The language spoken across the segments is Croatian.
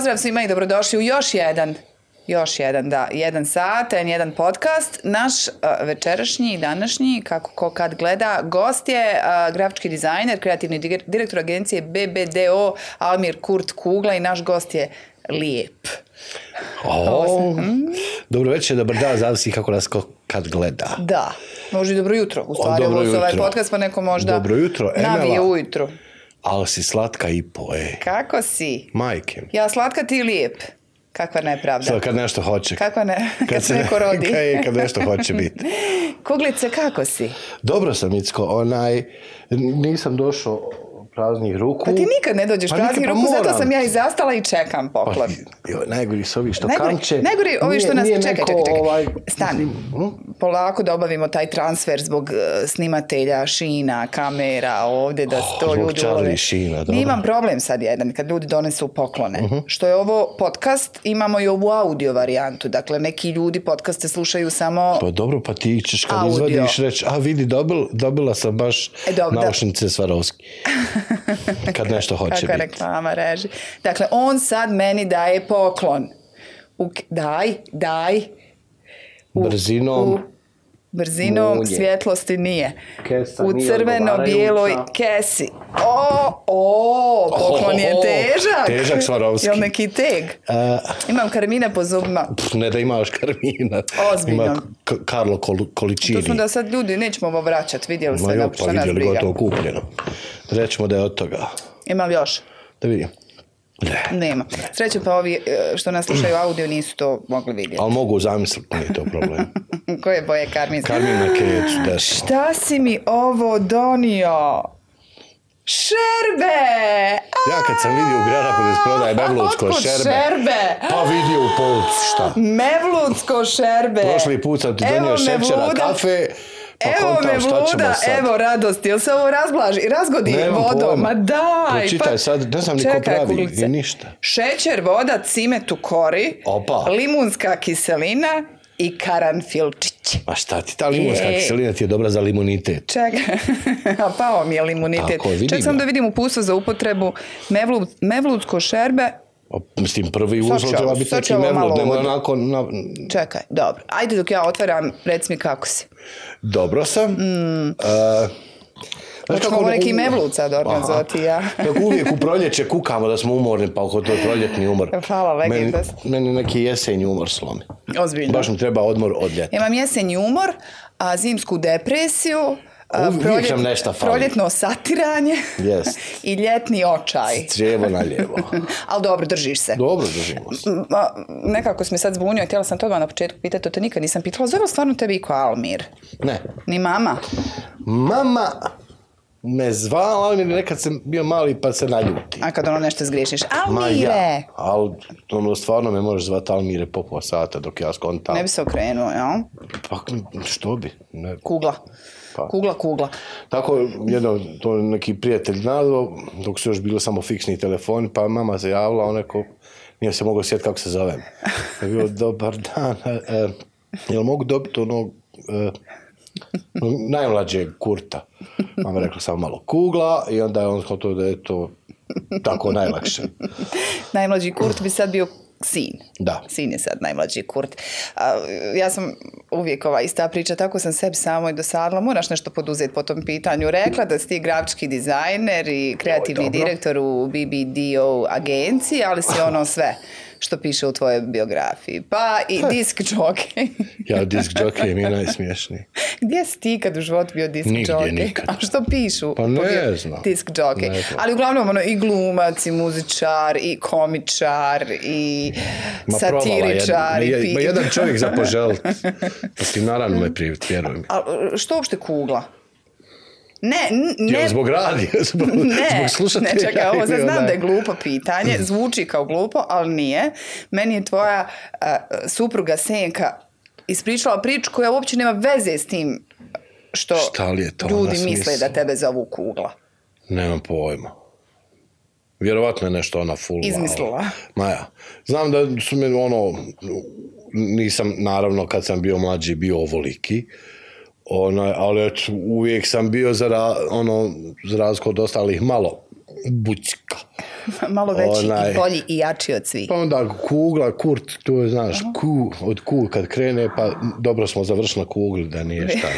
Pozdrav svima i dobrodošli u još jedan još jedan, da, jedan sat, jedan podcast. Naš uh, večerašnji i današnji, kako ko kad gleda, gost je uh, grafički dizajner, kreativni direktor agencije BBDO Almir Kurt Kugla i naš gost je lijep. O, dobro večer, dobar dan, zavisi kako nas ko kad gleda. Da, može i dobro jutro. U stvari, ovo ovaj podcast, pa neko možda Dobro jutro, navije Emela. Ali si slatka i po, ej. Kako si? Majke. Ja slatka ti lijep. Kakva nepravda. Sad kad nešto hoće. Kako ne, kad, se neko rodi. Kad, je- kad nešto hoće biti. Kuglice, kako si? Dobro sam, Icko, onaj, nisam došao praznih ruku. Pa ti nikad ne dođeš Pa praznih pa ruku, zato moram. sam ja i zastala i čekam Pa, poklon. joj, najgori su ovi što Najgori, kamče. najgori ovi što nas... čekaj, čekaj, čekaj. ovaj, Stani. Polako da obavimo taj transfer zbog eh, snimatelja, šina, kamera, ovdje da Oh, to ljudi. Sheena, dobro. Nimam problem sad jedan, kad ljudi donesu poklone. Mhm. Što je ovo podcast, imamo i ovu audio varijantu. Dakle, neki ljudi podcaste slušaju samo... Pa dobro, pa ti ćeš kad Audio. izvadiš reći, a vidi, dobil, dobila sam baš E, dobro, naušnice Svarovski. kad nešto hoće biti. reklama reži. Dakle, on sad meni daje poklon. U, daj, daj. U- Brzinom. u- brzinom svjetlosti nije. Kesa u crveno-bijeloj kesi. O, o, poklon je težak. težak Swarovski. Jel neki teg? A, Imam karmine po zubima. pf, ne da imaš karmina. Ozbiljno. Ima Karlo Kol- Količini. To smo da sad ljudi nećemo ovo vraćati, vidjeli jo, da pa što nas vidjeli briga. gotovo kupljeno. Rećemo da je od toga. Imam još? Da vidim. Ne. Nema. Sreće pa ovi e, što nas slušaju audio nisu to mogli vidjeti. Ali mogu zamisliti, nije to problem. Koje boje karminske? Karmina kecu, desno. Šta si mi ovo donio? Šerbe! Ja kad sam vidio u Granaku da se prodaje Mevludsko šerbe, šerbe? pa vidio u polcu šta. Mevludsko šerbe. Prošli put sam ti donio šećera, kafe, pa Evo kontam me vluda, evo radosti, jel se ovo razblaži, razgodi Nemam vodom? pojma. Ma daj! Pročitaj sad, ne znam ni ko pravi, i ništa. Šećer, voda, cimet u kori, Opa. limunska kiselina i karanfilčić. A šta ti, ta limunska Ej. kiselina ti je dobra za limunitet. Čekaj, a pao mi je limunitet. Tako vidim Ček sam da vidim uputstvo za upotrebu mevlud, mevludsko šerbe. Mislim, prvi će treba biti neki mevlud, nema onako... Na... Čekaj, dobro. Ajde dok ja otvaram, reci mi kako si. Dobro sam. Mm. Hoćemo ovo neki mevlud sad organizovati, ja. Kako uvijek u proljeće kukamo da smo umorni, pa ako to je proljetni umor. Hvala, meni, meni neki jesenji umor slomi. Ozbiljno. Baš mi treba odmor od ljeta. Imam jesenji umor, a zimsku depresiju, Uvijek nam nešto fali. proljetno satiranje Jest. i ljetni očaj. Crijevo na lijevo. Ali dobro, držiš se. Dobro, držimo se. Ma, nekako si me sad zbunio, htjela sam toga na početku pitati, to te nikad nisam pitala. Zove stvarno tebi Iko Almir? Ne. Ni mama? Mama me zvala, ali nekad sam bio mali pa se naljuti. A kad ono nešto zgriješiš, Ma Almire! ja, ali ono stvarno me možeš zvati Almire po pola sata dok ja skontam. Ne bi se okrenuo, jel? Pa što bi? Ne. Kugla. Pa. Kugla, kugla. Tako, jedno, to neki prijatelj nazvao, dok su još bilo samo fiksni telefoni, pa mama se javila, on neko, nije se mogao sjetiti kako se zovem. Je bio, dobar dan, e, e, jel mogu dobiti onog e, najmlađeg kurta? Mama rekla samo malo kugla i onda je on shvatio da je to tako najlakše. Najmlađi Kurt bi sad bio sin. Da. Sin je sad najmlađi Kurt. A, ja sam uvijek ova ista priča, tako sam sebi samo i dosadila, moraš nešto poduzeti po tom pitanju. Rekla da si ti grafički dizajner i kreativni dobro. direktor u BBDO agenciji, ali si ono sve što piše u tvojoj biografiji. Pa i disk jockey. Ja disk jockey mi je najsmiješniji. Gdje si ti kad u životu bio disk Nigdje jockey? nikad. A što pišu? Pa ne znam. Disk jockey. Ne znam. Ali uglavnom ono i glumac, i muzičar, i komičar, i Ma satiričar. jedan, i ma, jedan čovjek za poželit. Mislim, naravno me privit, vjeruj mi. A što uopšte kugla? Ne, Ne. ne, zbog radija, zbog, ne, zbog slušatelja. ne, čekaj, ovo znam onaj- da je glupo pitanje, zvuči kao glupo, ali nije. Meni je tvoja a, supruga Senka ispričala priču koja uopće nema veze s tim što je to ljudi misle da tebe zovu kugla. Nemam pojma. Vjerovatno je nešto ona full. Izmislila. Ma ja. Znam da su me ono, nisam naravno kad sam bio mlađi bio ovoliki, onaj, ali uvijek sam bio za, ono, za razliku od ostalih malo bućka. Malo veći Onaj- i bolji i jači od svih. Pa onda kugla, kurt, tu je, znaš, ku, od ku kad krene, pa dobro smo završili na kugli, da nije šta.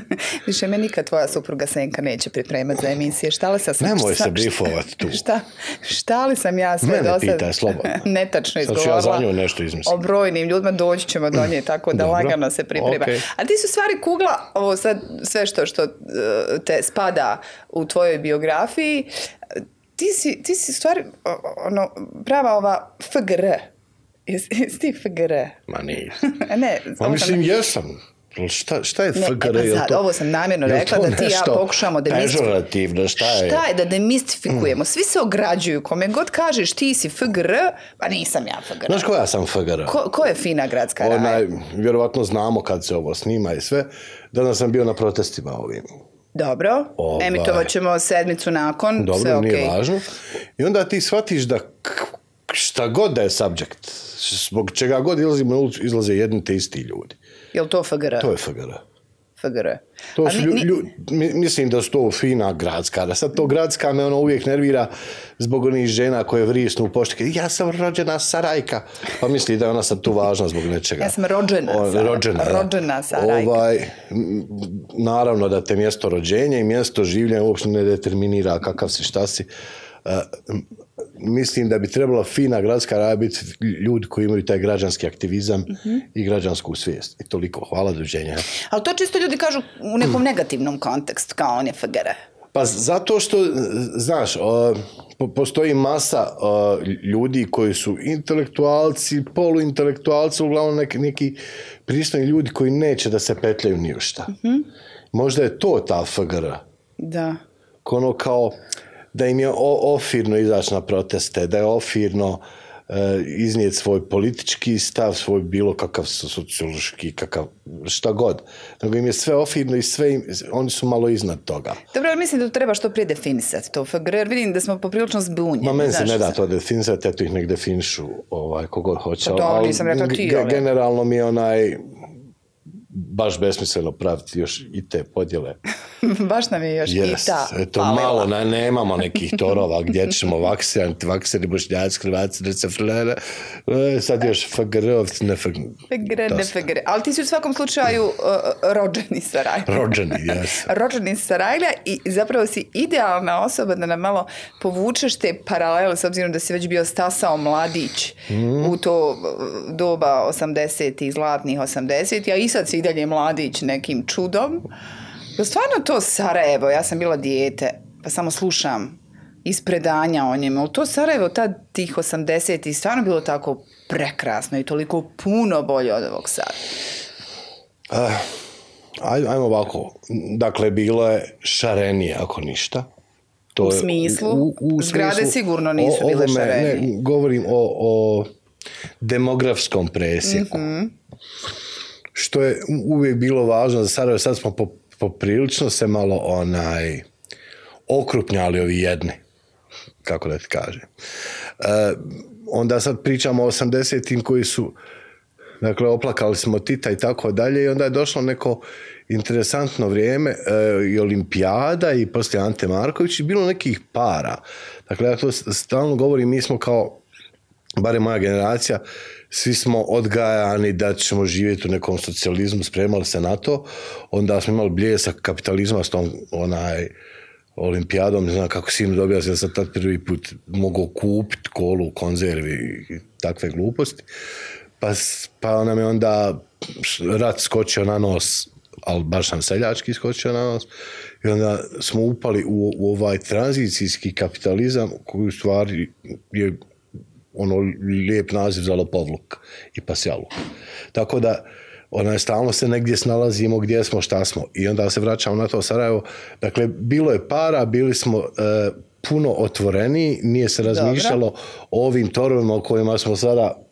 Više me nikad tvoja supruga Senka neće pripremati za emisije. Šta li sam... Nemoj se brifovat tu. Šta, šta li sam ja sve Mene do sad pitaj, slobodno. netačno Sad ću ja izgovorila za nju nešto izmislim. o brojnim ljudima, doći ćemo do nje, tako da Dobro. lagano se priprema. Okej. A ti su stvari kugla, ovo sad sve što, što eh, te spada u tvojoj biografiji, ti si, ti si stvari, ono, prava ova FGR. Jesi, jesi ti FGR? Ma nije. ne, Ma mislim, jesam. Jel Šta, šta je Ne, FGR? e, pa sad, to- ovo sam namjerno rekla da ti ja pokušamo Pežorativno, šta je? Šta je da demistifikujemo? Svi se ograđuju. Kome god kažeš ti si FGR, pa nisam ja FGR. Znaš koja sam FGR? Ko, ko je fina gradska raja? Vjerovatno znamo kad se ovo snima i sve. Danas sam bio na protestima ovim. Dobro, Ovaj. emitovat ćemo sedmicu nakon, Dobro, sve nije važno. I onda ti shvatiš da šta god da je subject, zbog čega god izlazimo na ulicu, izlaze jedni te isti ljudi. Jel to FGR? To je FGR. FGR. To su ni- lju- lju- mi- mislim da su to fina gradska. Da sad to gradska me ono uvijek nervira zbog onih žena koje vrisnu u pošti. Ja sam rođena Sarajka. Pa misli da je ona sad tu važna zbog nečega. Ja sam rođena O, Sara- rođena, rođena Sarajka. Ovaj, naravno da te mjesto rođenja i mjesto življenja uopće ne determinira kakav si, šta si. M, mislim da bi trebala fina gradska raja biti ljudi koji imaju taj građanski aktivizam Mhm. i građansku svijest. I toliko. Hvala dođenja. Ali to čisto ljudi kažu u nekom negativnom kontekstu, kao on je FGR. Pa zato što, znaš, postoji masa ljudi koji su intelektualci, poluintelektualci, uglavnom neki, neki pristojni ljudi koji neće da se petljaju ni u šta. Možda je to ta FGR. Da. Ono kao da im je ofirno izaći na proteste, da je ofirno e, iznijeti svoj politički stav, svoj bilo kakav so- sociološki, kakav šta god. Nego im je sve ofirno i sve im, oni su malo iznad toga. Dobro, ali mislim da treba što prije definisati, to FGR, jer vidim da smo poprilično zbunjeni. Ma meni se ne da to definisati, eto ih nek definišu ovaj, kogod hoće. Pa dobro, nisam rekla ti, Generalno mi je onaj baš besmisleno praviti još i te podjele. Baš nam je još i Yes. ta Eto, falila. malo, ne, nemamo nekih torova gdje ćemo vakseri, antivakseri, bošnjaci, hrvatski, receflere, e, sad još FGR-ovci, ne. FGR, ne. FGR. Ali ti si u svakom slučaju uh, rođeni Sarajlja. Rođeni, jes. rođeni Sarajlja i zapravo si idealna osoba da nam malo povučeš te paralele s obzirom da si već bio stasao mladić Mhm. u to doba 80-ih, zlatnih 80 a i sad si i dalje mladić nekim čudom. Jel stvarno to Sarajevo, ja sam bila dijete, pa samo slušam iz predanja o njemu. To Sarajevo tad tih 80-ih stvarno bilo tako prekrasno i toliko puno bolje od ovog sada. Aj, ajmo ovako. Dakle, bilo je šarenije, ako ništa. To U je- smislu? Zgrade sigurno nisu o- bile šarenije. Ne, govorim o, o demografskom presjeku. Mhm. Što je uvijek bilo važno za Sarajevo. Sad smo po, poprilično se malo onaj okrupnjali ovi jedni. Kako da ti kažem. E, onda sad pričamo o 80-im koji su Dakle, oplakali smo Tita i tako dalje i onda je došlo neko interesantno vrijeme e, i olimpijada i poslije Ante Marković i bilo nekih para. Dakle, ja to stalno govorim, mi smo kao, barem moja generacija, svi smo odgajani da ćemo živjeti u nekom socijalizmu, spremali se na to, onda smo imali bljesak kapitalizma s tom onaj, olimpijadom, ne znam kako sinu dobija, ja sam tad prvi put mogao kupiti kolu konzervi i takve gluposti. Pa, pa nam je onda rat skočio na nos, ali baš nam seljački skočio na nos. I onda smo upali u, u ovaj tranzicijski kapitalizam koji u stvari je ono lijep naziv za lopovluk i pasjaluk. Tako da onaj, stalno se negdje snalazimo gdje smo, šta smo. I onda se vraćamo na to Sarajevo. Dakle, bilo je para, bili smo e, puno otvoreni, nije se razmišljalo o ovim torovima o kojima smo sada,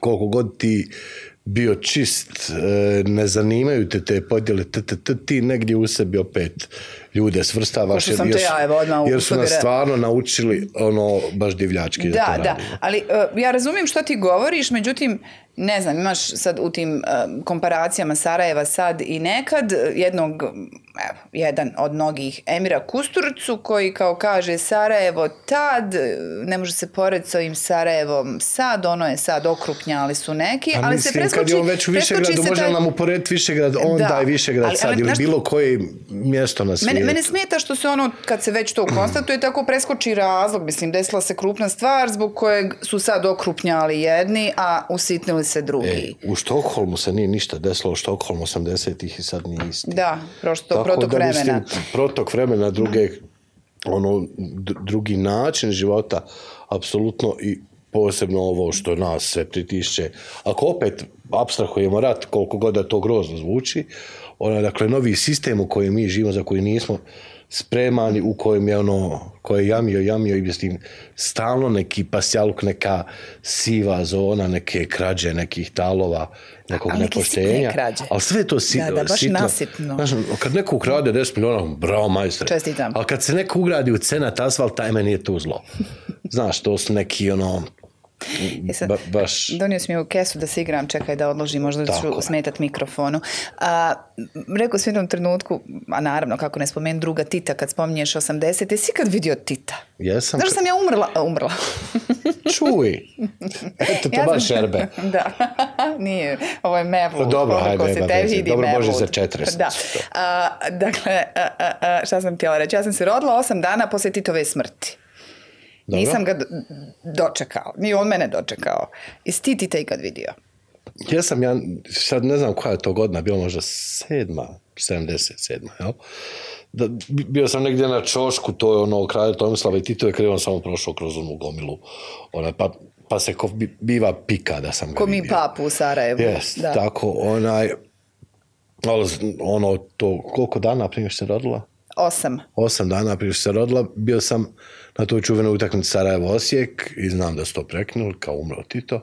koliko god ti bio čist, e, ne zanimaju te te podjele, t, t, ti negdje u sebi opet ljude svrstavaš. To ja, evo, odmah jer su nas stvarno naučili ono baš divljački da, Da, to da, ali uh, ja razumijem što ti govoriš, međutim, ne znam, imaš sad u tim uh, komparacijama Sarajeva sad i nekad uh, jednog, evo, jedan od mnogih Emira Kusturcu koji kao kaže Sarajevo tad, ne može se porediti s ovim Sarajevom sad, ono je sad okrupnjali su neki, Pa ali se mislim, preskoči... kad je on već u Višegradu, se može taj- nam uporediti Višegrad onda Da. i Višegrad Ali- sad ali, ili znaš- bilo koje mjesto na svijetu. Mene, mene smeta što se ono, kad se već to konstatuje, tako preskoči razlog. Mislim, desila se krupna stvar zbog kojeg su sad okrupnjali jedni, a usitnili se drugi. E, u Štokholmu se nije ništa desilo, u Štokholmu 80-ih i sad nije isti. Da, prosto Tako protok da, vremena. Mislim, protok vremena, druge, ono, drugi način života, apsolutno i posebno ovo što nas sve pritišće. Ako opet abstrahujemo rat, koliko god da to grozno zvuči, ono, dakle, novi sistem u kojem mi živimo, za koji nismo spremani, u kojem je ono, koje je jamio, jamio i mislim, stalno neki pasjaluk, neka siva zona, neke krađe, nekih talova, nekog sitne nepoštenja. krađe. Ali sve je to si, Da, da, baš sitno. nasitno. Znaš, kad neko ukrade 10 miliona, bravo majstor. Čestitam. Ali kad se neko ugradi u cenat asfalta, ajme nije to zlo. Znaš, to su neki ono, Jesam, ba, baš... Donio si mi u kesu da se igram, čekaj da odložim, možda Tako ću je. smetat mikrofonu. A, rekao si u jednom trenutku, a naravno kako ne spomen druga Tita kad spominješ 80, jesi ikad vidio Tita? Jesam. Znaš sam ja umrla? a, Umrla. Čuj. Eto, to Ja sam- baš šerbe. da, nije, ovo je Mevlu. Pa dobro, hajde, se veze. vidi Dobro, može Mevlud. za 40. Da. A, dakle, a, a, šta sam htjela reći? Ja sam se rodila osam dana poslije Titove smrti. Dobro. Nisam ga do- dočekao, ni on mene dočekao. Jesi ti Tita ikad vidio? Jesam ja, sad ne znam koja je to godina, bilo možda sedma, 77, jel? Da, bi- bio sam negdje na čošku, to je ono kralja Tomislava i Tito je krivo samo prošao kroz onu gomilu. Ona, pa, pa se ko bi- biva pika da sam ga Ko mi vidio. papu u Sarajevu. Jest, da. tako, onaj, ono, to, koliko dana prije što se rodila? Osam. Osam dana prije što se rodila, bio sam na toj čuvenoj utakmici Sarajevo Osijek i znam da su to prekinuli, kao umro Tito.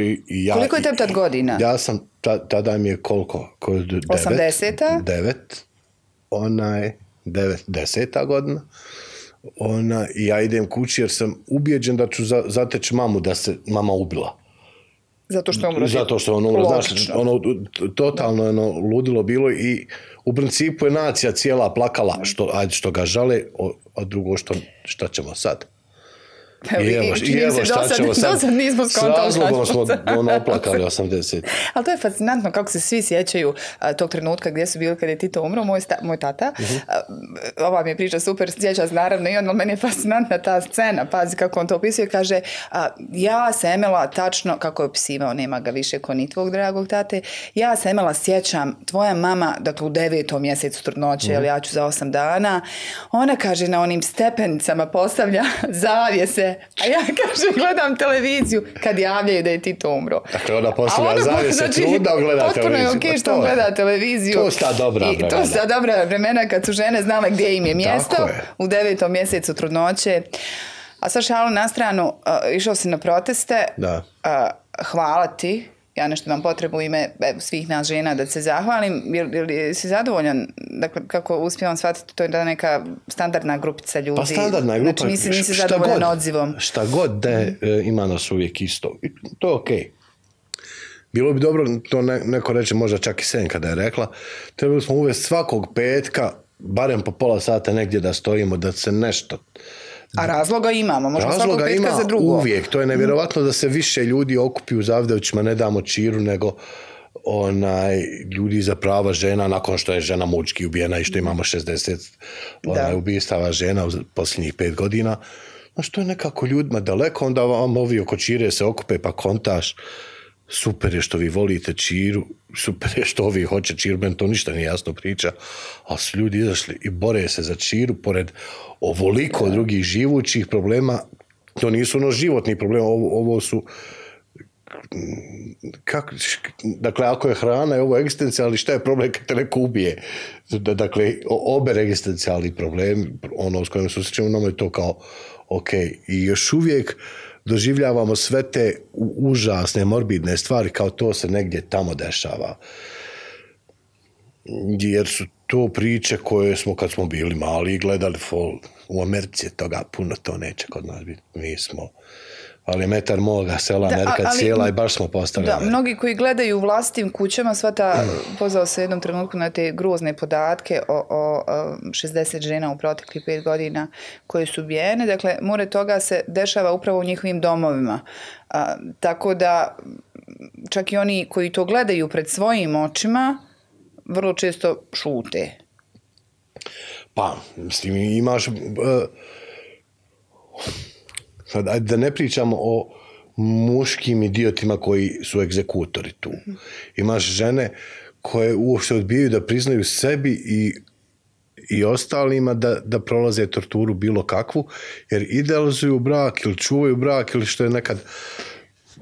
I, i ja, Koliko je tebi tad godina? Ja sam, ta, tada mi je koliko? Ko, devet, 80-ta? Devet. Onaj, devet, deseta godina. Ona, ja idem kući jer sam ubijeđen da ću za, zateći mamu da se mama ubila. Zato što je umro. Zato što je on umro, znaš, ono, totalno ono, ludilo bilo i u principu je nacija cijela plakala što, ajde, što ga žale, a drugo što, šta ćemo sad? I evo, i evo se šta ćemo sad? dosad nismo S razlogom smo ono, oplakali 80. Ali to je fascinantno kako se svi sjećaju a, tog trenutka gdje su bili kad je Tito umro, moj, sta, moj tata. Mhm. a, ova mi je priča super, sjeća se naravno i on, ali meni je fascinantna ta scena, pazi kako on to opisuje, kaže, a, ja se Emela tačno, kako je opisivao, nema ga više ko ni tvog dragog tate, ja se Emela sjećam, tvoja mama, dakle u devetom mjesecu trudnoće, Mhm. jer ja ću za osam dana, ona kaže na onim stepenicama postavlja zavjese, a ja kaže gledam televiziju kad javljaju da je Tito umro. Dakle, ona postavlja ono, zavjese, trudna, gleda Potpuno je televiziju. okej Pa što to on je- gleda televiziju. to su ta dobra I to vremena. su ta dobra vremena kad su žene znale gdje im je mjesto je. u devetom mjesecu trudnoće. A sad šalu na stranu, a, išao si na proteste. Da. A, hvala ti. Ja nešto imam potrebu u ime svih nas žena da se zahvalim. Jel, jel, jesi zadovoljan? Dakle, kako uspijevam shvatiti, to je da neka standardna grupica ljudi. Pa standardna grupa. Znači, nisi, nisi zadovoljan god- odzivom. Šta god da je, e, ima nas uvijek isto. I to je okej. Bilo bi dobro, to ne, neko reče, možda čak i Senka da je rekla, trebali smo uvesti svakog petka, barem po pola sata negdje da stojimo, da se nešto... A razloga imamo, svakog Razloga ima za drugo. uvijek. To je nevjerovatno da se više ljudi okupi u Zavdevićima, ne damo čiru, nego onaj, ljudi za prava žena nakon što je žena mučki ubijena i što imamo 60 onaj, Da. ubistava žena u posljednjih pet godina. Znaš, to je nekako ljudima daleko, onda vam ovi oko čire se okupe pa kontaš. Super je što vi volite čiru, super je što ovi hoće čiru, meni to ništa nije jasno priča, ali su ljudi izašli i bore se za čiru, pored ovoliko drugih živućih problema, to nisu ono životni problemi, ovo, ovo su kako, dakle, ako je hrana i ovo egzistencijalni, šta je problem kad te neko ubije? Da- Dakle, obe egzistencijalni problemi, ono s kojim se susrećemo, nama je to kao, ok, i još uvijek doživljavamo sve te užasne, morbidne stvari kao to se negdje tamo dešava. Jer su to priče koje smo kad smo bili mali gledali fol, u Americi je toga puno, to neće kod nas biti. Mi smo, ali metar moga sela Da, Amerika ali- cijela i baš smo postali Da, mnogi koji gledaju u vlastitim kućama, sva ta, pozvao se jednom trenutku na te grozne podatke o, o, o 60 žena u proteklih pet godina koje su ubijene, dakle, more toga se dešava upravo u njihovim domovima. A, tako da, čak i oni koji to gledaju pred svojim očima, vrlo često šute. Pa, mislim, imaš... Uh, sad, da ne pričamo o muškim idiotima koji su egzekutori tu. Imaš žene koje uopšte odbijaju da priznaju sebi i i ostalima da, da prolaze torturu bilo kakvu, jer idealizuju brak ili čuvaju brak ili što je nekad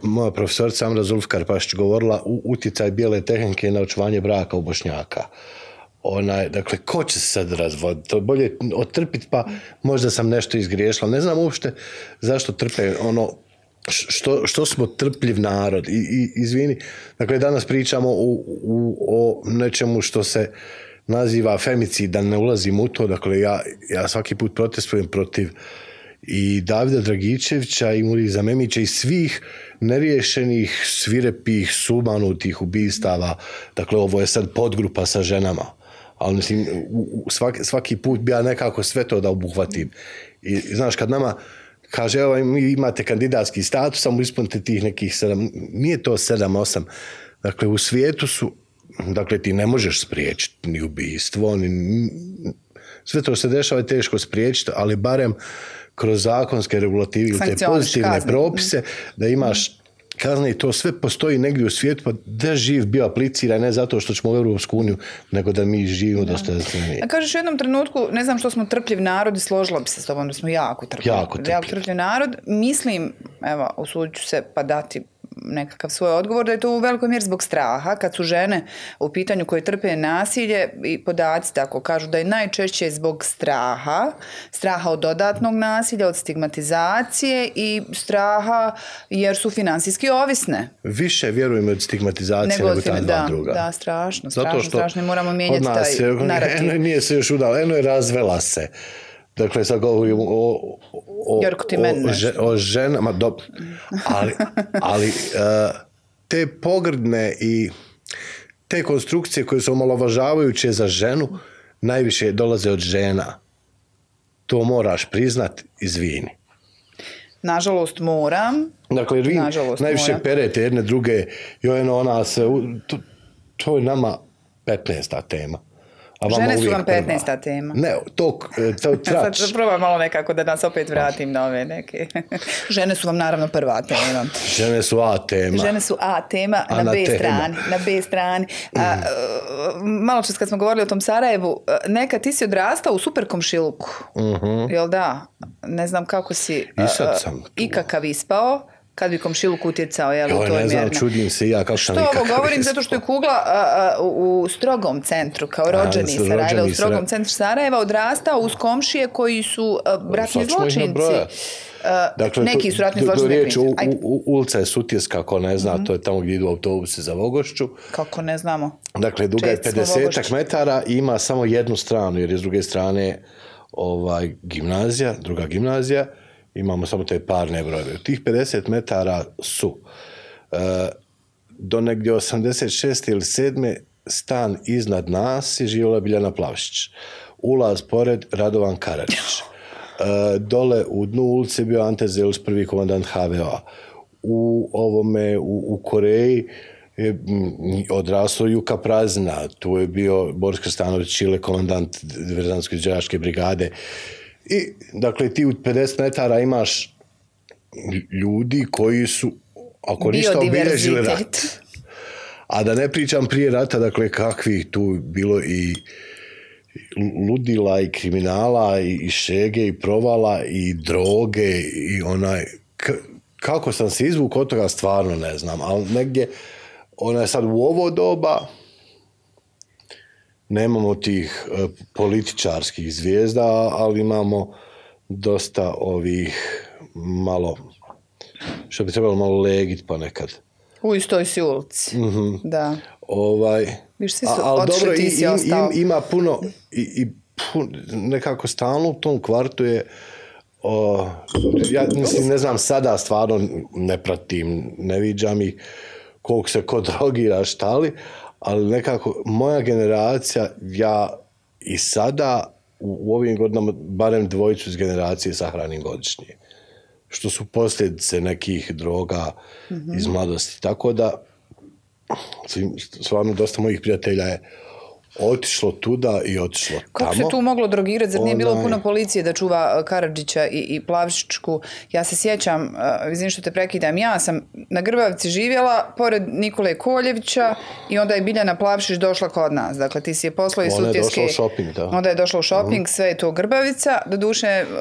moja profesorica Amra Zulfkar Pašić govorila u utjecaj bijele tehnike na očuvanje braka u Bošnjaka. Onaj, dakle, ko će se sad razvoditi? To je bolje otrpiti, pa možda sam nešto izgriješila. Ne znam uopšte zašto trpe ono, što, što smo trpljiv narod. I, i izvini, dakle, danas pričamo u, u, o nečemu što se naziva femicid, da ne ulazim u to. Dakle, ja, ja svaki put protestujem protiv i Davida Dragičevića i Muriza Memića i svih neriješenih, svirepih, sumanutih ubistava. Dakle, ovo je sad podgrupa sa ženama. Ali mislim, svaki, svaki put bi ja nekako sve to da obuhvatim. I, i znaš, kad nama kaže, evo, mi imate kandidatski status, samo ispunite tih nekih sedam, nije to sedam, osam. Dakle, u svijetu su, dakle, ti ne možeš spriječiti ni ubistvo, ni, sve to se dešava je teško spriječiti, ali barem kroz zakonske regulative ili te pozitivne kazne. propise, da imaš kazne i to sve postoji negdje u svijetu, pa da živ bio aplicira ne zato što ćemo u Europsku uniju, nego da mi živimo dostojanstvenije. A kažeš u jednom trenutku, ne znam što smo trpljiv narod i složila bi se s tobom da smo jako trpljivi. Jako trpljivi. Jako trpljiv narod. Mislim, evo, usudit ću se pa dati nekakav svoj odgovor, da je to u velikoj mjeri zbog straha, kad su žene u pitanju koje trpe nasilje i podaci tako kažu da je najčešće zbog straha, straha od dodatnog nasilja, od stigmatizacije i straha jer su finansijski ovisne. Više vjerujem od stigmatizacije nego, Nego ta dva da, druga. da, strašno, Zato strašno, što strašno moramo mijenjati taj narativ. Eno nije se još udala, eno je razvela se. Dakle, sad govorimo o, o, Jorko, ti meni o, o ženama, do, ali, ali uh, te pogrdne i te konstrukcije koje su omalovažavajuće za ženu najviše dolaze od žena. To moraš priznat, izvini. Nažalost moram, Dakle, vi Nažalost, najviše moja. perete jedne druge, joj, ona se, to, to je nama 15. tema. A Žene su vam prva. 15. tema. Ne, to, e, to trač. Sad probam malo nekako da nas opet vratim na ove neke. Žene su vam naravno prva tema. Žene su A tema. Žene su A tema A na, na B tema. strani. Na B strani. A, e, malo čas kad smo govorili o tom Sarajevu, e, neka ti si odrastao u super komšiluku. Jel da? Ne znam kako si. I sad sam tu. ikakav ispao kad bi komšiluk utjecao jel, Joj, toj ne znam, čudim se ja kako sam Što ovo govorim? Zato što je Kugla a, a, u, strogom centru, kao rođeni su Sarajeva, u strogom centru Sarajeva, odrastao uz komšije koji su a, ratni zločinci. nabrojati. A, neki to- su ratni zločinci. riječi, u, u, ulica je Sutjeska, ako ne zna, to je tamo gdje idu autobusi za Vogošću. kako ne znamo. Dakle, duga je Česti smo 50 Vogošći. metara i ima samo jednu stranu, jer je s druge strane ovaj, gimnazija, druga gimnazija, imamo samo te parne brojeve. Tih 50 metara su e, do negdje 86. ili 7. stan iznad nas je živjela Biljana Plavšić. Ulaz pored Radovan Karadžić. E, dole u dnu ulice bio Ante prvi komandant HVA. U ovome, u, u Koreji je odraslo Juka Prazna, tu je bio Boris Krstanović Čile, komandant Diverzanske đeraške brigade. I, dakle, ti u 50 metara imaš ljudi koji su, ako ništa, obilježili rat. A da ne pričam prije rata, dakle, kakvih tu bilo i ludila i kriminala i, i šege i provala i droge i onaj k- kako sam se izvukao od toga stvarno ne znam ali negdje onaj sad u ovo doba nemamo tih e, političarskih zvijezda ali imamo dosta ovih malo što bi trebalo malo legit ponekad U istoj si ulici. Mhm. Da. ovaj Viš, svi su A- ali dobro, i- im- im- ima puno i, i pun- nekako stalno u tom kvartu je o, ja mislim, ne znam sada stvarno ne pratim, ne viđam ih koliko se ko drogira šta li, ali nekako moja generacija, ja i sada u, u ovim godinama barem dvojicu iz generacije sahranim godišnje što su posljedice nekih droga iz mladosti. Tako da stvarno dosta mojih prijatelja je otišlo tuda i otišlo Kako se tamo. tu moglo drogirati? Zar nije bilo puno policije da čuva uh, Karadžića i, i Plavšičku? Ja se sjećam, uh, izvim što te prekidam, ja sam na Grbavci živjela pored Nikole Koljevića i onda je Biljana Plavšić došla kod nas. Dakle, ti si je poslao iz Ona je Sutjeske. došla u shopping, da. Mhm. Onda je došla u shopping, sve je to Grbavica. Doduše, uh,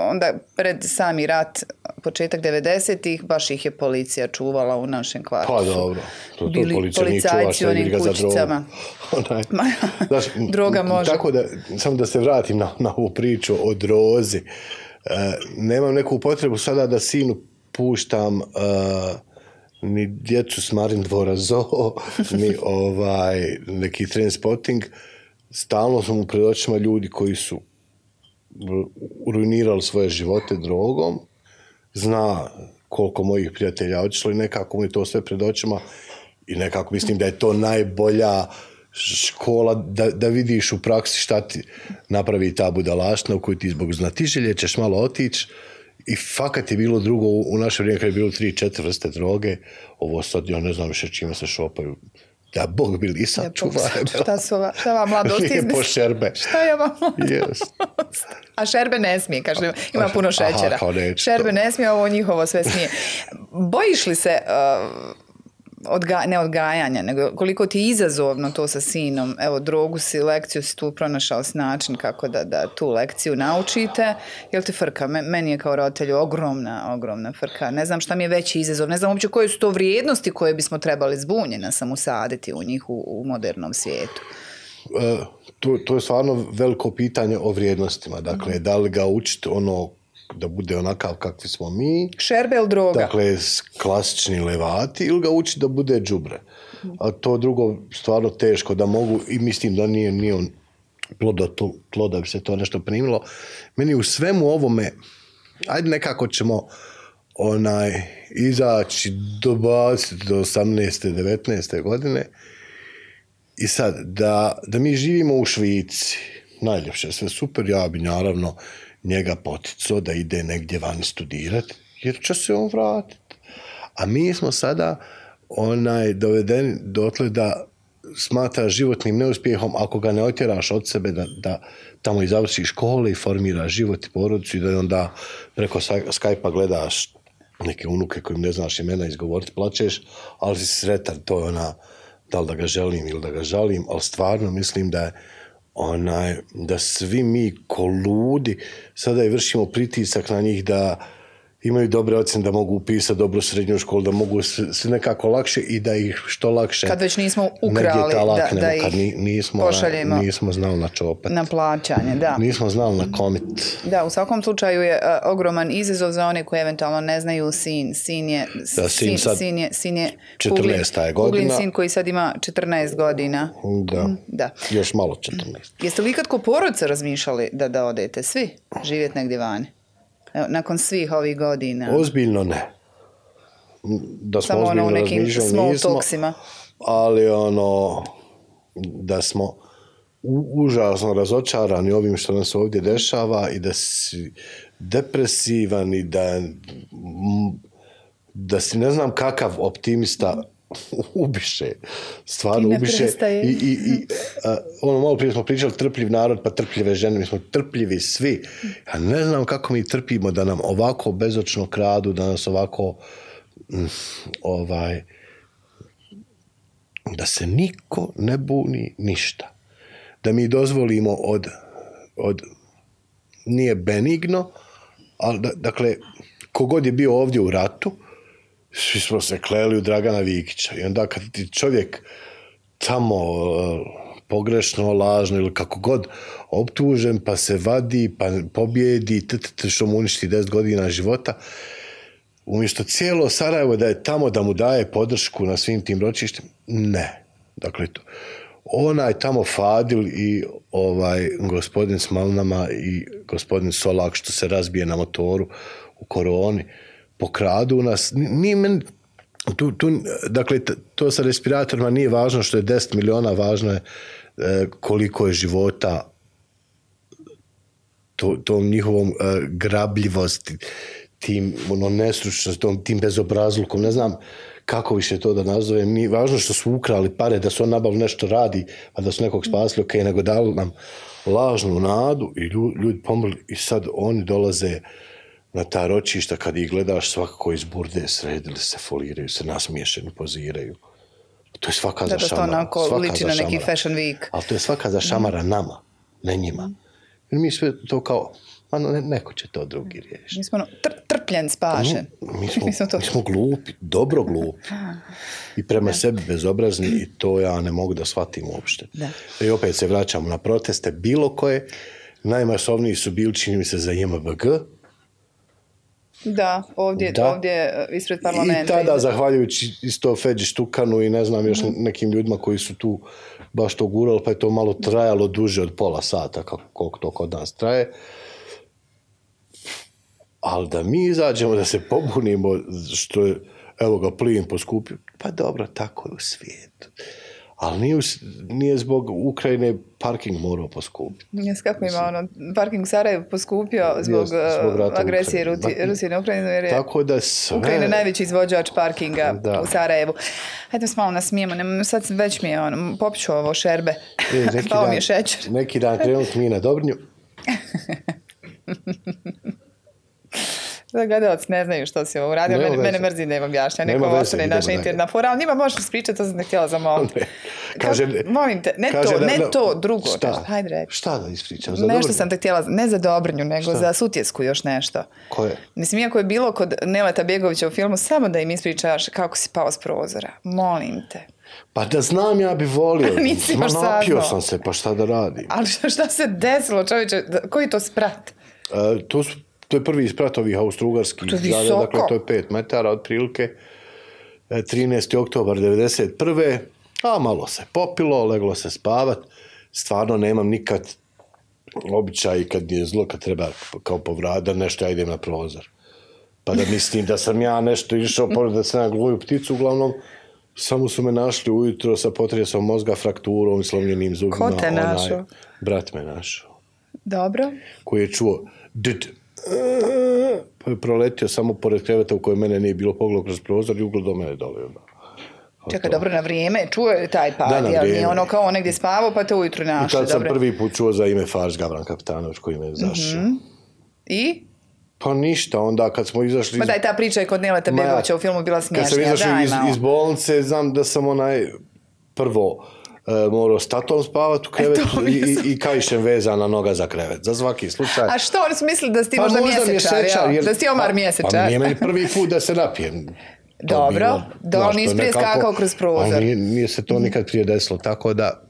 onda pred sami rat, početak 90-ih, baš ih je policija čuvala u našem kvartu. Pa dobro, to, to bili policija nije čuva policajci što u je briga za drogu. kućicama. Onaj, Ma, znaš, droga može. Tako da, samo da se vratim na, na ovu priču o drozi. E, nemam neku potrebu sada da sinu puštam e, ni djecu s Marin dvora zoo, ni ovaj, neki transpotting. Stalno su mu pred očima ljudi koji su ruinirali svoje živote drogom, zna koliko mojih prijatelja otišlo i nekako mu je to sve pred očima i nekako mislim da je to najbolja škola da, da vidiš u praksi šta ti napravi ta budalaština u koju ti zbog znatiželje ćeš malo otići i fakat je bilo drugo u, naše vrijeme kad je bilo tri, četiri vrste droge ovo sad ja ne znam više čime se šopaju da Bog bili i sad čuva šta su ova, šta vam mladost Lijepo šerbe. Šta je vam Yes. A šerbe ne smije, kaže, ima puno Aha, šećera. neće šerbe ne smije, ovo njihovo sve smije. Bojiš li se, uh, odga, ne odgajanja, nego koliko ti je izazovno to sa sinom? Evo, drogu si, lekciju si tu pronašao s način kako da, da tu lekciju naučite. Jel ti frka? Me- Meni je kao roditelju ogromna, ogromna frka. Ne znam šta mi je veći izazov. Ne znam uopće koje su to vrijednosti koje bismo trebali zbunjena sam usaditi u njih u, u modernom svijetu. E, to, to je stvarno veliko pitanje o vrijednostima. Dakle, da li ga učiti ono da bude onakav kakvi smo mi, Šerbe ili droga? dakle klasični levati ili ga učiti da bude đubre. A to drugo stvarno teško da mogu i mislim da nije, nije on plodo tlo, da bi se to nešto primilo. Meni u svemu ovome, ajde nekako ćemo onaj izaći dobaciti do 18. 19. godine i sad, da, da mi živimo u Švici, najljepše, sve super, ja bi naravno njega poticao da ide negdje van studirati, jer će se on vratiti. A mi smo sada onaj dovedeni dotle da smatra životnim neuspjehom ako ga ne otjeraš od sebe da, da tamo i završi škole i formira život i porodicu i da onda preko Sky- Skype-a gledaš neke unuke kojim ne znaš imena izgovoriti, plačeš, ali si sretan, to je ona, da li da ga želim ili da ga žalim, ali stvarno mislim da je onaj, da svi mi ko ludi sada i vršimo pritisak na njih da imaju dobre ocjene, da mogu upisati dobru srednju školu, da mogu se, nekako lakše i da ih što lakše Kad već nismo ukrali, da- da ih kad ni- nismo, pošaljemo nismo znali na čopet. na plaćanje, da. Nismo znali na komit. Da, u svakom slučaju je a, ogroman izazov za one koji eventualno ne znaju sin. Sin je, Da, sin sad sin je, sin je 14 je Kuglin- godina. Kuglin sin koji sad ima 14 godina. Da. Da. Još malo 14. Jeste li ikad ko porodica razmišljali da, da odete svi živjeti negdje vani? Nakon svih ovih godina. Ozbiljno ne. Da smo Samo ono u nekim nismo, ali ono da smo užasno razočarani ovim što nam se ovdje dešava i da si depresivan i da da si ne znam kakav optimista ubiše, stvarno I ubiše prestaje. i, i, i a, ono malo prije smo pričali trpljiv narod pa trpljive žene, mi smo trpljivi svi ja ne znam kako mi trpimo da nam ovako bezočno kradu, da nas ovako mm, ovaj da se niko ne buni ništa. Da mi dozvolimo od, od nije benigno, ali da, dakle, kogod je bio ovdje u ratu, svi smo se kleli u Dragana Vikića. I onda kad ti čovjek tamo e, pogrešno, lažno ili kako god optužen, pa se vadi, pa pobjedi, t, t, t, što mu uništi 10 godina života, umjesto cijelo Sarajevo da je tamo da mu daje podršku na svim tim ročištima, ne. Dakle, to, onaj tamo Fadil i ovaj gospodin s Malnama i gospodin Solak što se razbije na motoru u koroni pokradu nas. Nije meni, tu, tu, dakle, to sa respiratorima nije važno što je 10 miliona, važno je e, koliko je života to, tom njihovom e, grabljivosti, tim ono, nestručnostom, tim bezobrazlukom, ne znam kako više to da nazovem, nije važno što su ukrali pare, da su on nabav nešto radi, pa da su nekog spasili, ok, nego dali nam lažnu nadu i ljudi pomrli i sad oni dolaze na ta ročišta kad ih gledaš svakako iz burde sredili se, foliraju se, nasmiješeni, poziraju. To je svaka Da, za da to šamara. onako svaka liči na neki šamara. fashion week. Ali to je svaka za šamara nama, ne njima. Jer mi sve to kao, ma ne, neko će to drugi riješiti. Mi smo ono, tr- trpljen, spašen. Mi smo, Mi smo to- mi smo glupi, dobro glupi. I prema sebi bezobrazni i to ja ne mogu da shvatim uopšte. Da. I opet se vraćamo na proteste, bilo koje. Najmasovniji su bili, čini mi se, za JMBG. Da, ovdje, Da. ovdje e, ispred parlamenta. I tada, zahvaljujući isto Feđi Štukanu i ne znam još nekim ljudima koji su tu baš to gurali, pa je to malo trajalo duže od pola sata, kako, koliko to kod nas traje. Ali da mi izađemo, da se pobunimo, što je, evo ga, plin poskupio, pa dobro, tako je u svijetu. Ali nije, nije zbog Ukrajine parking morao poskupiti. Jes, kako ima ono, parking u Sarajevu poskupio zbog, zbog e, rata u agresije Ukrajini. Ruti- Rusije na Ukrajinu, jer je Tako da sve... Ukrajina najveći izvođač parkinga Da. u Sarajevu. Hajde se malo nasmijemo, nemoj, sad već mi je ono, popću ovo šerbe. E, neki Pao mi dan- je šećer. Neki dan krenut mi na Dobrnju. Da gledalci ne znaju što si ovo uradio, mene, mene mrzi da im objašnja, neko ostane naša interna fora, ali njima možeš ispričati, to sam te htjela zamoliti. Ne. Kaže- Ka- molim te, ne kaže to, ne da- to, drugo. Šta? Hajde reći. Šta da ispričam? Za Nešto Dobrnju? sam te htjela, ne za Dobrnju, nego za Sutjesku još nešto. Koje? Mislim, iako je bilo kod Neleta Bjegovića u filmu, samo da im ispričaš kako si pao s prozora. Molim te. Pa da znam ja bi volio. Nisi Ma napio saznao. sam se, pa šta da radim? Ali šta, šta se desilo, čovječe? Koji to sprat? E, to, su, to je prvi isprat ovih austrougarskih. To je. Dakle, to je 5 metara otprilike. E, 13. oktobar 91. A malo se popilo, leglo se spavat. Stvarno nemam nikad običaj kad je zlo, kad treba kao povrat, da nešto ja idem na prozor. Pa da mislim da sam ja nešto išao, pored da sam ja gluju pticu, uglavnom, samo su me našli ujutro sa potresom mozga, frakturom i slomljenim zubima. Ko te našao? Brat me našao Dobro. koji je čuo dd, pa je proletio samo pored kreveta u kojem mene nije bilo pogledao kroz prozor i ugledao mene dole. onda. Čekaj, dobro, na vrijeme. Čuo je taj pad, jel? Nije ono kao negdje spavao, pa te ujutru I našli. tad sam dobro. prvi put čuo za ime Fars Gavran Kapitanović koji me zašao. Mhm. I? Pa ništa, onda kad smo izašli... Ma iz- daj, ta priča je kod Neleta Bjegovića u filmu bila Kad sam izašao iz, iz bolnice, znam da sam onaj prvo morao s tatom spavat u E, mi i, i, kaišem vezana noga za krevet. Za svaki slučaj. A što, oni su mislili da si ti Pa možda, možda mjesečar, jel? jer- Da si Omar pa- mjesečar. Pa nije meni prvi put da se napijem. Dobro, bilo, da, on nisi prije skakao kroz prozor. Nije, nije se to nikad prije desilo, tako da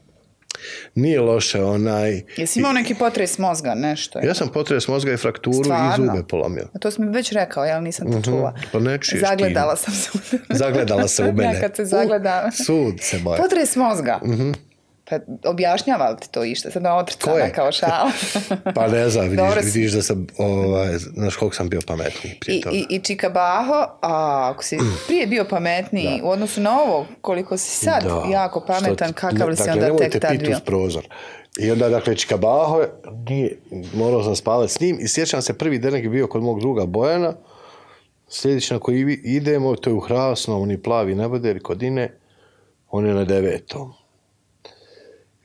nije loše onaj... Jesi imao neki potres mozga, nešto? Ja sam potres mozga i frakturu Stvarno? i zube polomio. A to si mi već rekao, jel nisam to čula. Pa ne čuješ ti. Zagledala sam se. Zagledala se u mene. Ja kad se zagleda. U, sud se boje. Potres mozga. Pa objašnjava ti to išta? Sad je? kao šala. Pa ne znam, vidiš, Dobro vidiš da sam, ovaj, znaš koliko sam bio pametniji prije I, toga. i, i Čika Baho, a ako si prije bio pametniji u odnosu na ovo, koliko si sad Da. jako pametan, Što- kakav li si dakle, onda tek tad bio? prozor. I onda, dakle, Čikabaho, je- nije, morao sam spavati s njim i sjećam se, prvi denek je bio kod mog druga Bojana, sljedeći na koji idemo, to je u Hrasnom, oni plavi neboderi kod Ine, on je na devetom.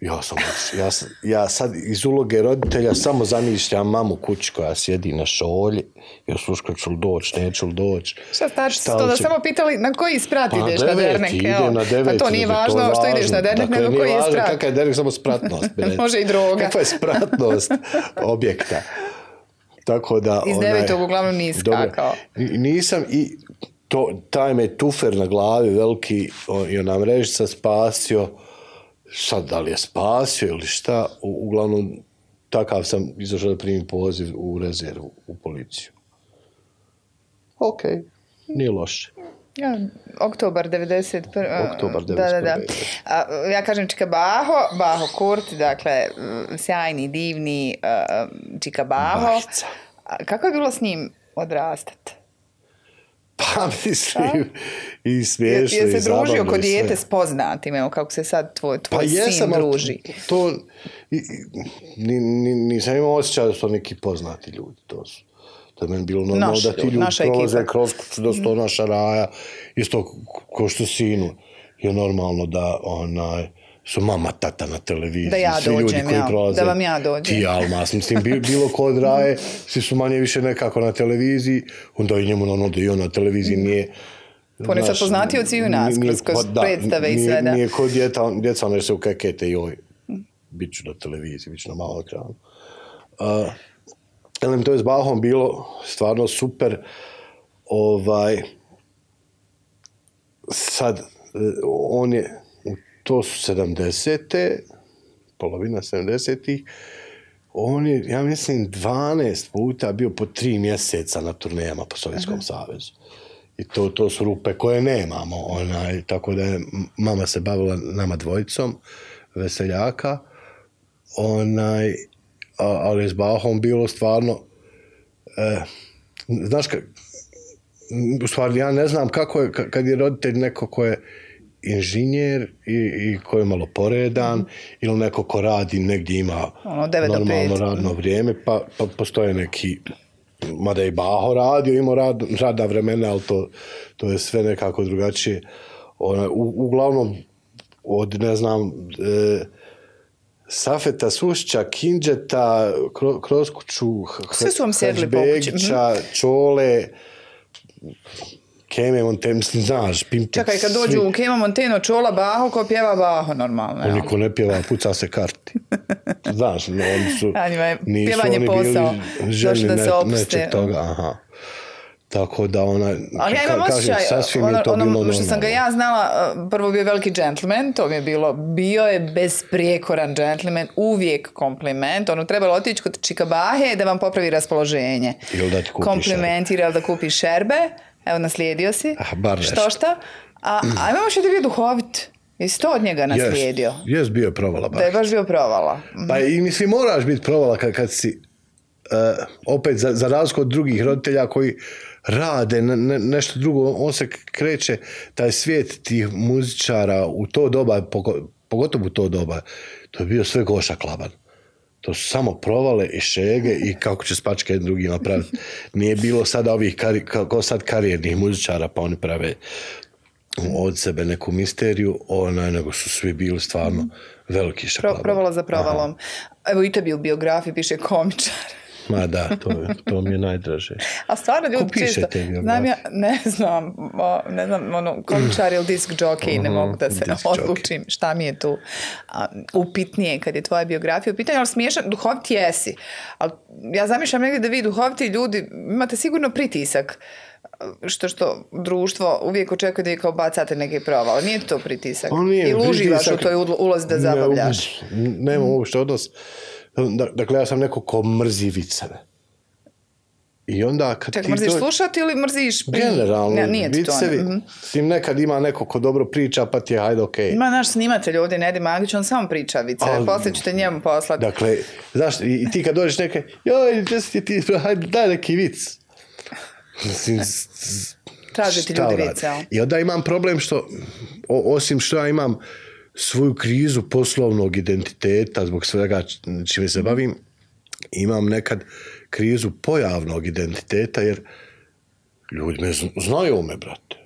Ja sam, ja, ja sad iz uloge roditelja samo zamišljam mamu kući koja sjedi na šolji i osluška ću li doći, neću li doći. Šta su to da samo pitali na koji sprat Pa ideš na dernek? jel? na deveti, pa to nije znači, važno je što ideš na važno. dernek, Dakle, nego koji je važno sprat. Kakav je dernek, samo spratnost. Može i droga. Kakva je spratnost objekta. Tako da... Iz onaj- devetog uglavnom nisi skakao. Nisam i to, taj me tufer na glavi veliki i ona mrežica spasio. Sad, da li je spasio ili šta, u, uglavnom takav sam izašao da primim poziv u rezervu, u policiju. Ok, nije loše. Ja, oktobar 91. Oktobar Da, da, da. 91.. A, ja kažem Čika Baho, Baho Kurt, dakle, sjajni, divni uh, Čika Baho. Kako je bilo s njim odrastati? Pa mislim, i Je, smiješno je se družio kod dijete s poznatim, evo kako se sad tvoj, tvoj Pa jesam, druži. to, i- i- ni, ni, nisam imao osjećaj da su to neki poznati ljudi, to su. To je meni bilo normalno Naši da ti ljudi, prolaze kroz kuću, da su to naša raja, isto ko što sinu je normalno da onaj, su mama, tata na televiziji, Da ja svi ljudi dođem, koji ja, prolaze. da vam ja dođem. Ti, Almas, mislim, bi- bilo ko od raje, svi su manje više nekako na televiziji, onda i njemu normalno da i on na televiziji nije, on je sad Znaš, poznatiji od sviju nas, kroz- kroz pa da, predstave i sve, da. Nije kod djeca, djeca one se ukekete i joj, bit ću na televiziji, bit ću na malom ekranu. Uh, Elem, to je s Bahom bilo stvarno super. Ovaj, sad, e, on je, u- to su 70. polovina 70-ih, on je, ja mislim, 12 puta bio po tri mjeseca na turnejama po Sovjetskom savezu. I to, to su rupe koje nemamo. Onaj, tako da je mama se bavila nama dvojicom veseljaka. Onaj, a, ali s Bahom bilo stvarno e, znaš u stvari ja ne znam kako je ka- kad je roditelj neko ko je inženjer i, i ko je malo poredan ili neko ko radi negdje ima Ono, devet do normalno pet. radno vrijeme pa, pa postoje neki mada je i Baho radio, imao rad, radna vremena, ali to, to je sve nekako drugačije. Ona, u, uglavnom, od, ne znam, e, Safeta Sušća, Kinđeta, kro, kroz kuću, H- Svi su vam sjedli po kući, Hađbegića, Čole, Keme Monte, mislim, znaš, Pimpec, Čekaj, kad dođu u Kema Monteno čola Baho, ko pjeva Baho normalno. jel? Niko ne pjeva, puca se karti. Znaš, no, oni su, je nisu pjevanje oni posao. bili željni Došli da se ne, nečeg toga, aha. Tako da ona, Ali ja imam osjećaj, sasvim ono, je to ono bilo što sam ga ja znala, uh, prvo bio veliki džentlmen, to mi je bilo, bio je besprijekoran džentlmen, uvijek kompliment, ono trebalo otići kod Čikabahe da vam popravi raspoloženje. Ili da ti kupi Komplimentira da kupi šerbe, evo naslijedio si, Ah, bar nešto. što šta, a, a imamo što da bio duhovit, jesi to od njega naslijedio? Jes, jes bio je provala baš. Da je baš bio provala. Pa i mislim, moraš biti provala kad, kad si, uh, opet za, za razliku od drugih roditelja koji rade ne, ne- nešto drugo, on se kreće, taj svijet tih muzičara u to doba, pogo- pogotovo u to doba, to je bio sve goša klaban. To su samo provale i šege i kako će spačke jedni drugi napraviti. Nije bilo sada ovih, kari, kako sad karijernih muzičara, pa oni prave od sebe neku misteriju, onaj, nego su svi bili stvarno veliki Pro, šaklaban. provala za provalom. Evo i tebi u biografiji piše komičar. Ma da, to, to mi je najdraže. A stvarno ljudi Ko piše često, znam ja, ne znam, o, ne znam, ono, komičar ili disk jockey, ne mogu da se disk jockey. odlučim šta mi je tu a, upitnije kad je tvoja biografija u pitanju, ali smiješan, duhovit jesi. Ali ja zamišljam negdje da vi duhoviti ljudi imate sigurno pritisak što što društvo uvijek očekuje da vi kao bacate neke provale. Nije to pritisak. On nije Ili uživaš u toj ulo- ulozi da zabavljaš. Ne, nemam uopšte odnos. Da- Dakle, ja sam neko ko mrzi viceve. I onda kad Ček, ti mrziš to- slušati ili mrziš... pri- Generalno, Ne, nije ti to. vicevi, mhm. s tim nekad ima neko ko dobro priča, pa ti je hajde okej. Ima naš snimatelj ovdje, Nedi Magić, on samo priča vice. Ali- Poslije ćete njemu poslati. Dakle, znaš, i, i ti kad dođeš neke, joj, si ti, hajde, daj neki vic. Mislim, Traže ti ljudi vice? I onda imam problem što, o- osim što ja imam svoju krizu poslovnog identiteta zbog svega čime se bavim, imam nekad krizu pojavnog identiteta jer ljudi me zn- znaju me, brate.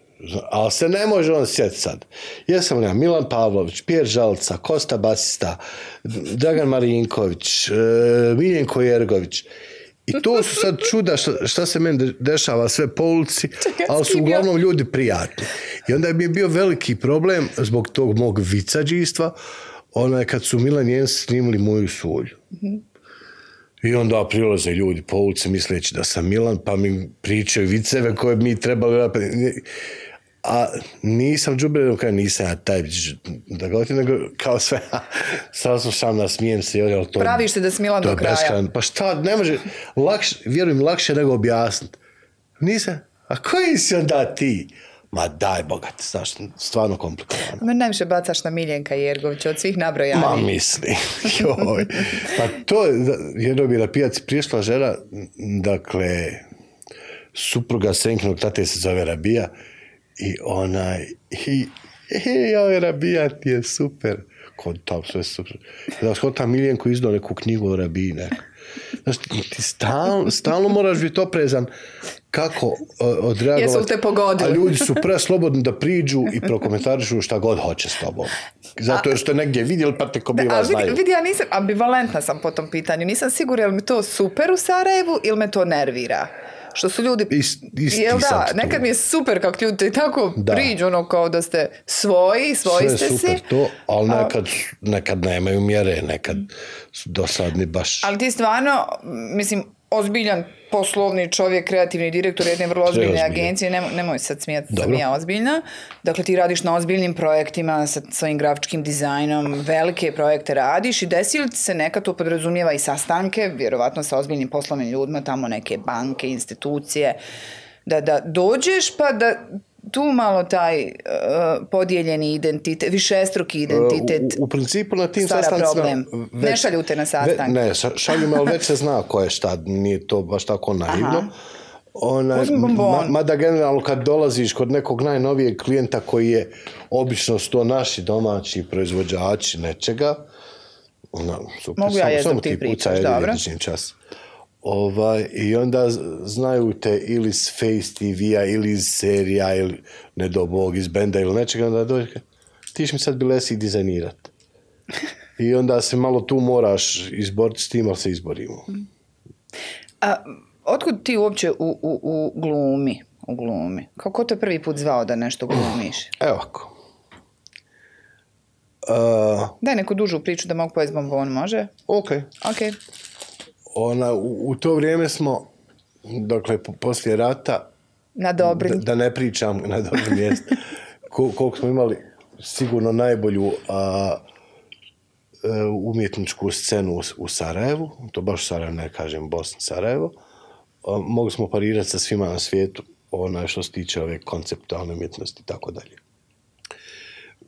Ali se ne može on sjetiti sad. Jesam ja Milan Pavlović, Pjer Žalca, Kosta Basista, Dragan Marinković, e, Miljenko Jergović. I to su sad čuda šta, šta se meni de- dešava sve po ulici, Čekaj, ali su uglavnom ljudi prijatni. I onda mi je bio veliki problem zbog tog mog vicađistva, onaj kad su Milan Jens snimili moju sulju. I onda prilaze ljudi po ulici misleći da sam Milan, pa mi pričaju viceve koje mi trebali. A nisam džubre, kao nisam ja taj da govorim, nego kao sve, saslušam, nasmijem se, ali to... Praviš se da to do kraja. beskrajno. Pa šta, ne može, lakše, vjerujem, lakše nego objasniti. Nisam, a koji si onda ti? Ma daj, bogat, znaš, stvarno komplikovano. Me najviše bacaš na Miljenka Jergovića od svih nabrojani. Ma misli, joj. Pa to je, jedno bi na pijaci prišla žena, dakle, supruga Senkinog tate se zove Rabija i onaj, i, i joj, Rabija ti je super. Kod tam sve super. Da kod tam Miljenko izdao neku knjigu o Rabiji neku. Znaš, ti stalno, stalno moraš biti oprezan kako uh, odreagovati. Jesu te pogodili? A ljudi su preslobodni da priđu i prokomentarišu šta god hoće s tobom. Zato jer ste negdje vidjeli pa te ko bi vas znaju. vidi, ja nisam, ambivalentna sam po tom pitanju. Nisam sigurna je li mi to super u Sarajevu ili me to nervira. Što su ljudi... Ist- isti Jel da, tu. nekad mi je super kako ljudi tako Da. priđu, ono kao da ste svoji, svoji Sve ste super si. to, ali nekad, nekad nemaju mjere, nekad su dosadni baš. Ali ti stvarno, mislim, ozbiljan poslovni čovjek, kreativni direktor jedne vrlo ozbiljne agencije, nemoj, nemoj sad smijati sam ja ozbiljna. Dakle, ti radiš na ozbiljnim projektima sa svojim grafičkim dizajnom, velike projekte radiš i desi li se nekad to podrazumijeva i sastanke, vjerovatno sa ozbiljnim poslovnim ljudima, tamo neke banke, institucije, da, da dođeš pa da tu malo taj uh, podijeljeni identitet, višestruki identitet U, u principu na tim sastancima... problem. Ne šalju te na sastanke. Ne, ša- šalju ali već se zna ko je šta, nije to baš tako naivno. Ona, bombon. ma, mada generalno kad dolaziš kod nekog najnovijeg klijenta koji je obično su to naši domaći proizvođači nečega, no, super, Mogu ja samo, ti pričaš, dobro. čas. Ovaj, I onda znaju te ili iz Face TV-a ili iz serija ili ne do bog iz benda ili nečega, onda dođe ti mi sad bilesi dizajnirat. I onda se malo tu moraš izboriti s tim, ali se izborimo. A otkud ti uopće u, u, u glumi? U glumi. Kako te prvi put zvao da nešto glumiš? Evo ako. Uh, Daj neku dužu priču da mogu pojesti bombon, može? ok. Ok. Ona, u, u to vrijeme smo, dakle, po, poslije rata, Na da, dobri. da ne pričam na dobro mjesto, ko- koliko smo imali sigurno najbolju a, e, umjetničku scenu u, Sarajevu, to baš Sarajevo, ne kažem Bosna, Sarajevo, mogli smo parirati sa svima na svijetu, onaj što se tiče ove konceptualne umjetnosti i tako dalje.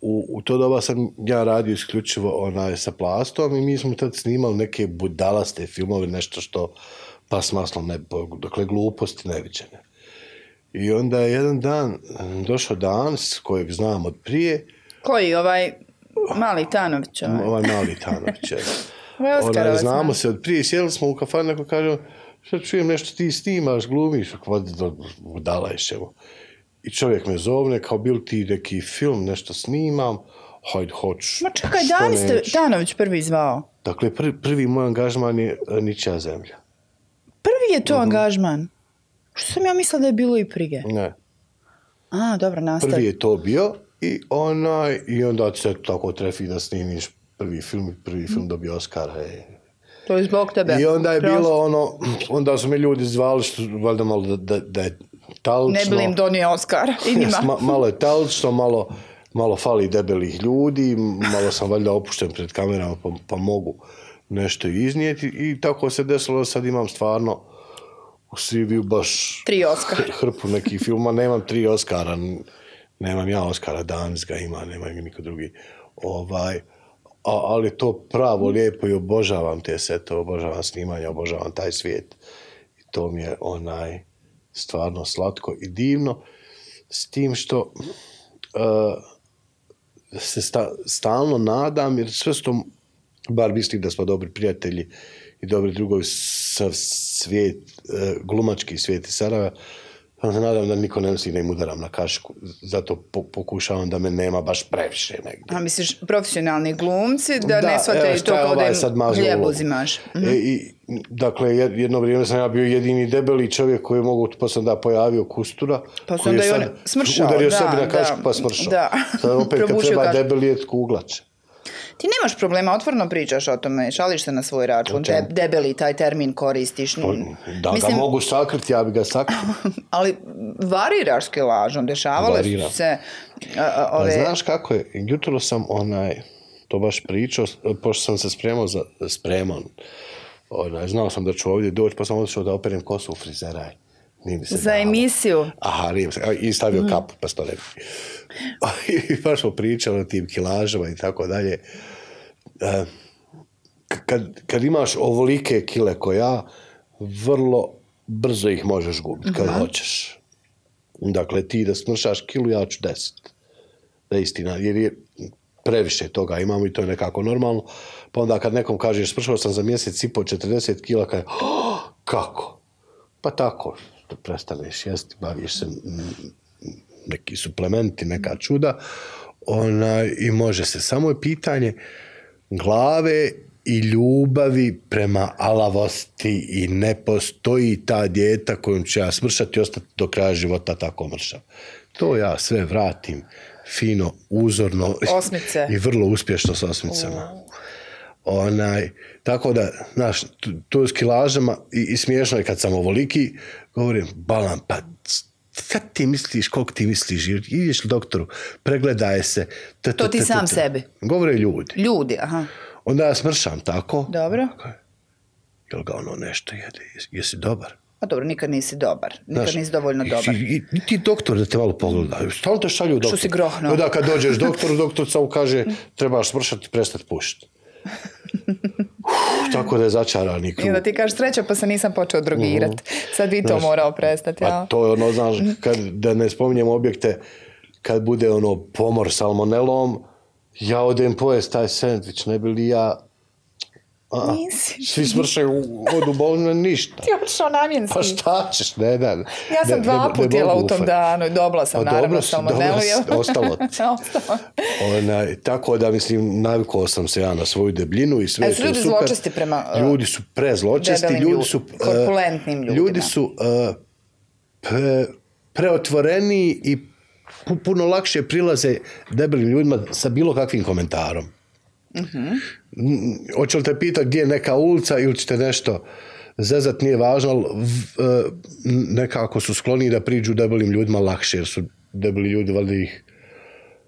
U, u to doba sam ja radio isključivo onaj sa plastom i mi smo tad snimali neke budalaste filmove, nešto što pa s maslom ne, dakle gluposti neviđene. I onda je jedan dan došao Dans, kojeg znam od prije, Koji ovaj mali Tanović? Ovaj? ovaj mali Tanović. je Oskarovac, Onaj, znamo se od prije, sjeli smo u kafanu, neko kaže, sad čujem nešto ti snimaš, glumiš, budala je. I čovjek me zovne, kao bil ti neki film, nešto snimam, hajde, hoću. Ma čekaj, što da li ste neću. Tanović prvi zvao? Dakle, prvi, prvi moj angažman je e, Ničija zemlja. Prvi je Mhm. to angažman. Što sam ja mislila da je bilo i prije? Ne. A, dobro, nastavi. Prvi je to bio i onaj, i onda se tako trefi da snimiš prvi film prvi film dobio Oscara. To je zbog tebe. I onda je Prosto. bilo ono, onda su me ljudi zvali što valjda malo da, da, da je talično. Ne bi im donio njima. Ma- malo je talično, malo, malo fali debelih ljudi, malo sam valjda opušten pred kamerama pa, pa mogu nešto iznijeti i tako se desilo sad imam stvarno u CV-u baš Tri Oskara. hr- hrpu nekih filma, nemam tri Oscara, nemam ja Oscara, Dans ga ima, nema ga niko drugi. Ovaj, a, ali to pravo lijepo i obožavam te sete, obožavam snimanje, obožavam taj svijet. I to mi je onaj stvarno slatko i divno, s tim što uh, se sta, stalno nadam, jer sve su to, bar mislim da smo dobri prijatelji i dobri drugovi sa svijet, e, glumački svijet iz Sarajeva, pa se nadam da niko ne da im udaram na kašku, zato po, pokušavam da me nema baš previše negdje. A misliš profesionalni glumci da, Da, ne i šta to kao da ovaj im sad ulogu? uzimaš. Mhm. E, i, dakle, jed- jedno vrijeme sam ja bio jedini debeli čovjek koji je mogu, pa sam da pojavio kustura. Pa koji onda je on smršao, Udario da, sebi na da, kašku pa smršao. da. Sad opet kad treba debeli je kuglač. Ti nemaš problema, otvorno pričaš o tome, šališ se na svoj račun, de- debeli taj termin koristiš. Da Mislim, ga mogu sakriti, ja bi ga sakrio. ali variraš kilažno, dešavale Variram. su se a, a, Pa ove... znaš kako je, jutro sam onaj, to baš pričao, pošto sam se spremao za, spremao, onaj, znao sam da ću ovdje doći, pa sam otišao da operem kosu u frizeraj. Nije mi se Za dalo. emisiju. Aha, nije mi se, i stavio kapu, pa to ne. I baš smo pričali o tim kilažama i tako dalje. E, kad, kad imaš ovolike kile ko ja, vrlo brzo ih možeš gubiti kad hoćeš. Dakle, ti da smršaš kilu, ja ću deset. Da je istina, jer je previše toga imamo i to je nekako normalno. Pa onda kad nekom kažeš smršao sam za mjesec i po 40 kila, kaže, "Oh, kako? Pa tako, prestaneš jesti, baviš se mm, neki suplementi, neka čuda, onaj, i može se. Samo je pitanje glave i ljubavi prema alavosti i ne postoji ta dijeta kojom ću ja smršati i ostati do kraja života tako mršav. To ja sve vratim fino, uzorno Osmice. i vrlo uspješno s osmicama. Onaj, tako da, znaš, tu- tu s kilažama i, i smiješno je kad sam ovoliki, govorim, balan, pa šta ti misliš, koliko ti misliš, ideš doktoru, pregledaj se. To ti sam sebi. Govore ljudi. Ljudi, aha. Onda ja smršam tako. Dobro. Jel ga ono nešto jede? Jesi, dobar? Pa dobro, nikad nisi dobar. Nikad Znaš, nisi dovoljno dobar. I, i, ti doktor da te malo pogleda. Stalno te šalju doktor. si grohno. Onda kad dođeš doktoru, doktor samo kaže trebaš smršati i prestati pušiti. Uf, tako da je začarani krug. I onda ti kažeš sreća pa se nisam počeo drogirat. Sad bi to Znaš, morao prestati. Pa Ja? to je ono, znaš, kad, da ne spominjem objekte, kad bude ono pomor salmonelom, ja odem pojest taj sendvič, ne bi li ja... A, Nisi. Svi smršaju od u ništa. Ti otišao namjenski. Pa šta ćeš, ne, ne. Ja sam ne- dva ne- put jela u tom danu i dobila sam A naravno dobro salmonelu. dobro si, ostalo. Ostalo. Onaj, tako da, mislim, navikao sam se ja na svoju debljinu i sve jesu to ljudi super. zločesti prema, uh, Ljudi su prezločesti, ljudi lju- su... uh, korpulentnim ljudima? Ljudi su uh, pre, preotvoreni i pu- puno lakše prilaze debelim ljudima sa bilo kakvim komentarom. Mm, Hoće li te pitati gdje je neka ulica ili ćete nešto zezat, nije važno, ali e, nekako su skloni da priđu debelim ljudima lakše, jer su debeli ljudi, valjda ih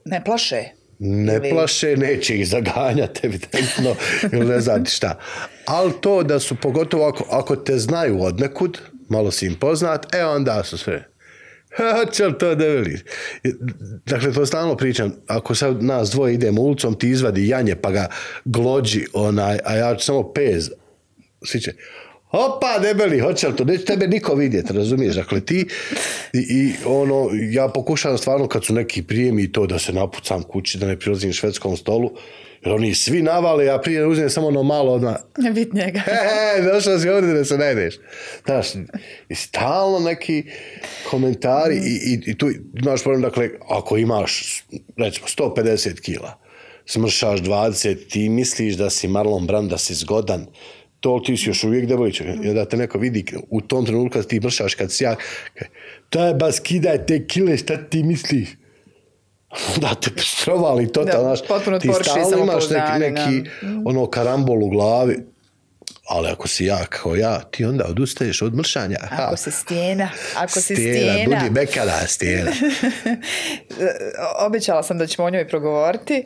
Ne plaše. ne Ili- plaše, neće ih zaganjati, evidentno, ili ne znam šta. Ali to da su, pogotovo ako, ako te znaju od nekud, malo si im poznat, e onda su sve. Li to debeli? Dakle, to stalno pričam. Ako sad nas dvoje idemo ulicom, ti izvadi janje pa ga glođi, onaj, a ja ću samo pez. Svi će, opa, debeli, hoće li to? Neće tebe niko vidjeti, razumiješ? Dakle, ti i, i ono, ja pokušavam stvarno kad su neki prijemi i to da se napucam kući, da ne prilazim švedskom stolu, jer oni svi navale, ja prije uzmem samo ono malo odmah, Ne bit njega. He, he, došao si ovdje da se ne ideš. Znaš, i stalno neki komentari i, i, i tu imaš problem, dakle, ako imaš, recimo, 150 kila, smršaš 20, ti misliš da si Marlon Brand, da si zgodan, to ti si još uvijek debelić. I onda te neko vidi u tom trenutku kad ti mršaš, kad si jak, kaže, to je ba skidaj te kile, šta ti misliš? da te strovali to, Da, znaš, ti stalno imaš neki, neki ono karambol u glavi, ali ako si jak kao ja, ti onda odustaješ od mršanja. Ha. Ako si stijena, ako si stijena. stijena. Budi bekala stijena. Obećala sam da ćemo o njoj progovoriti,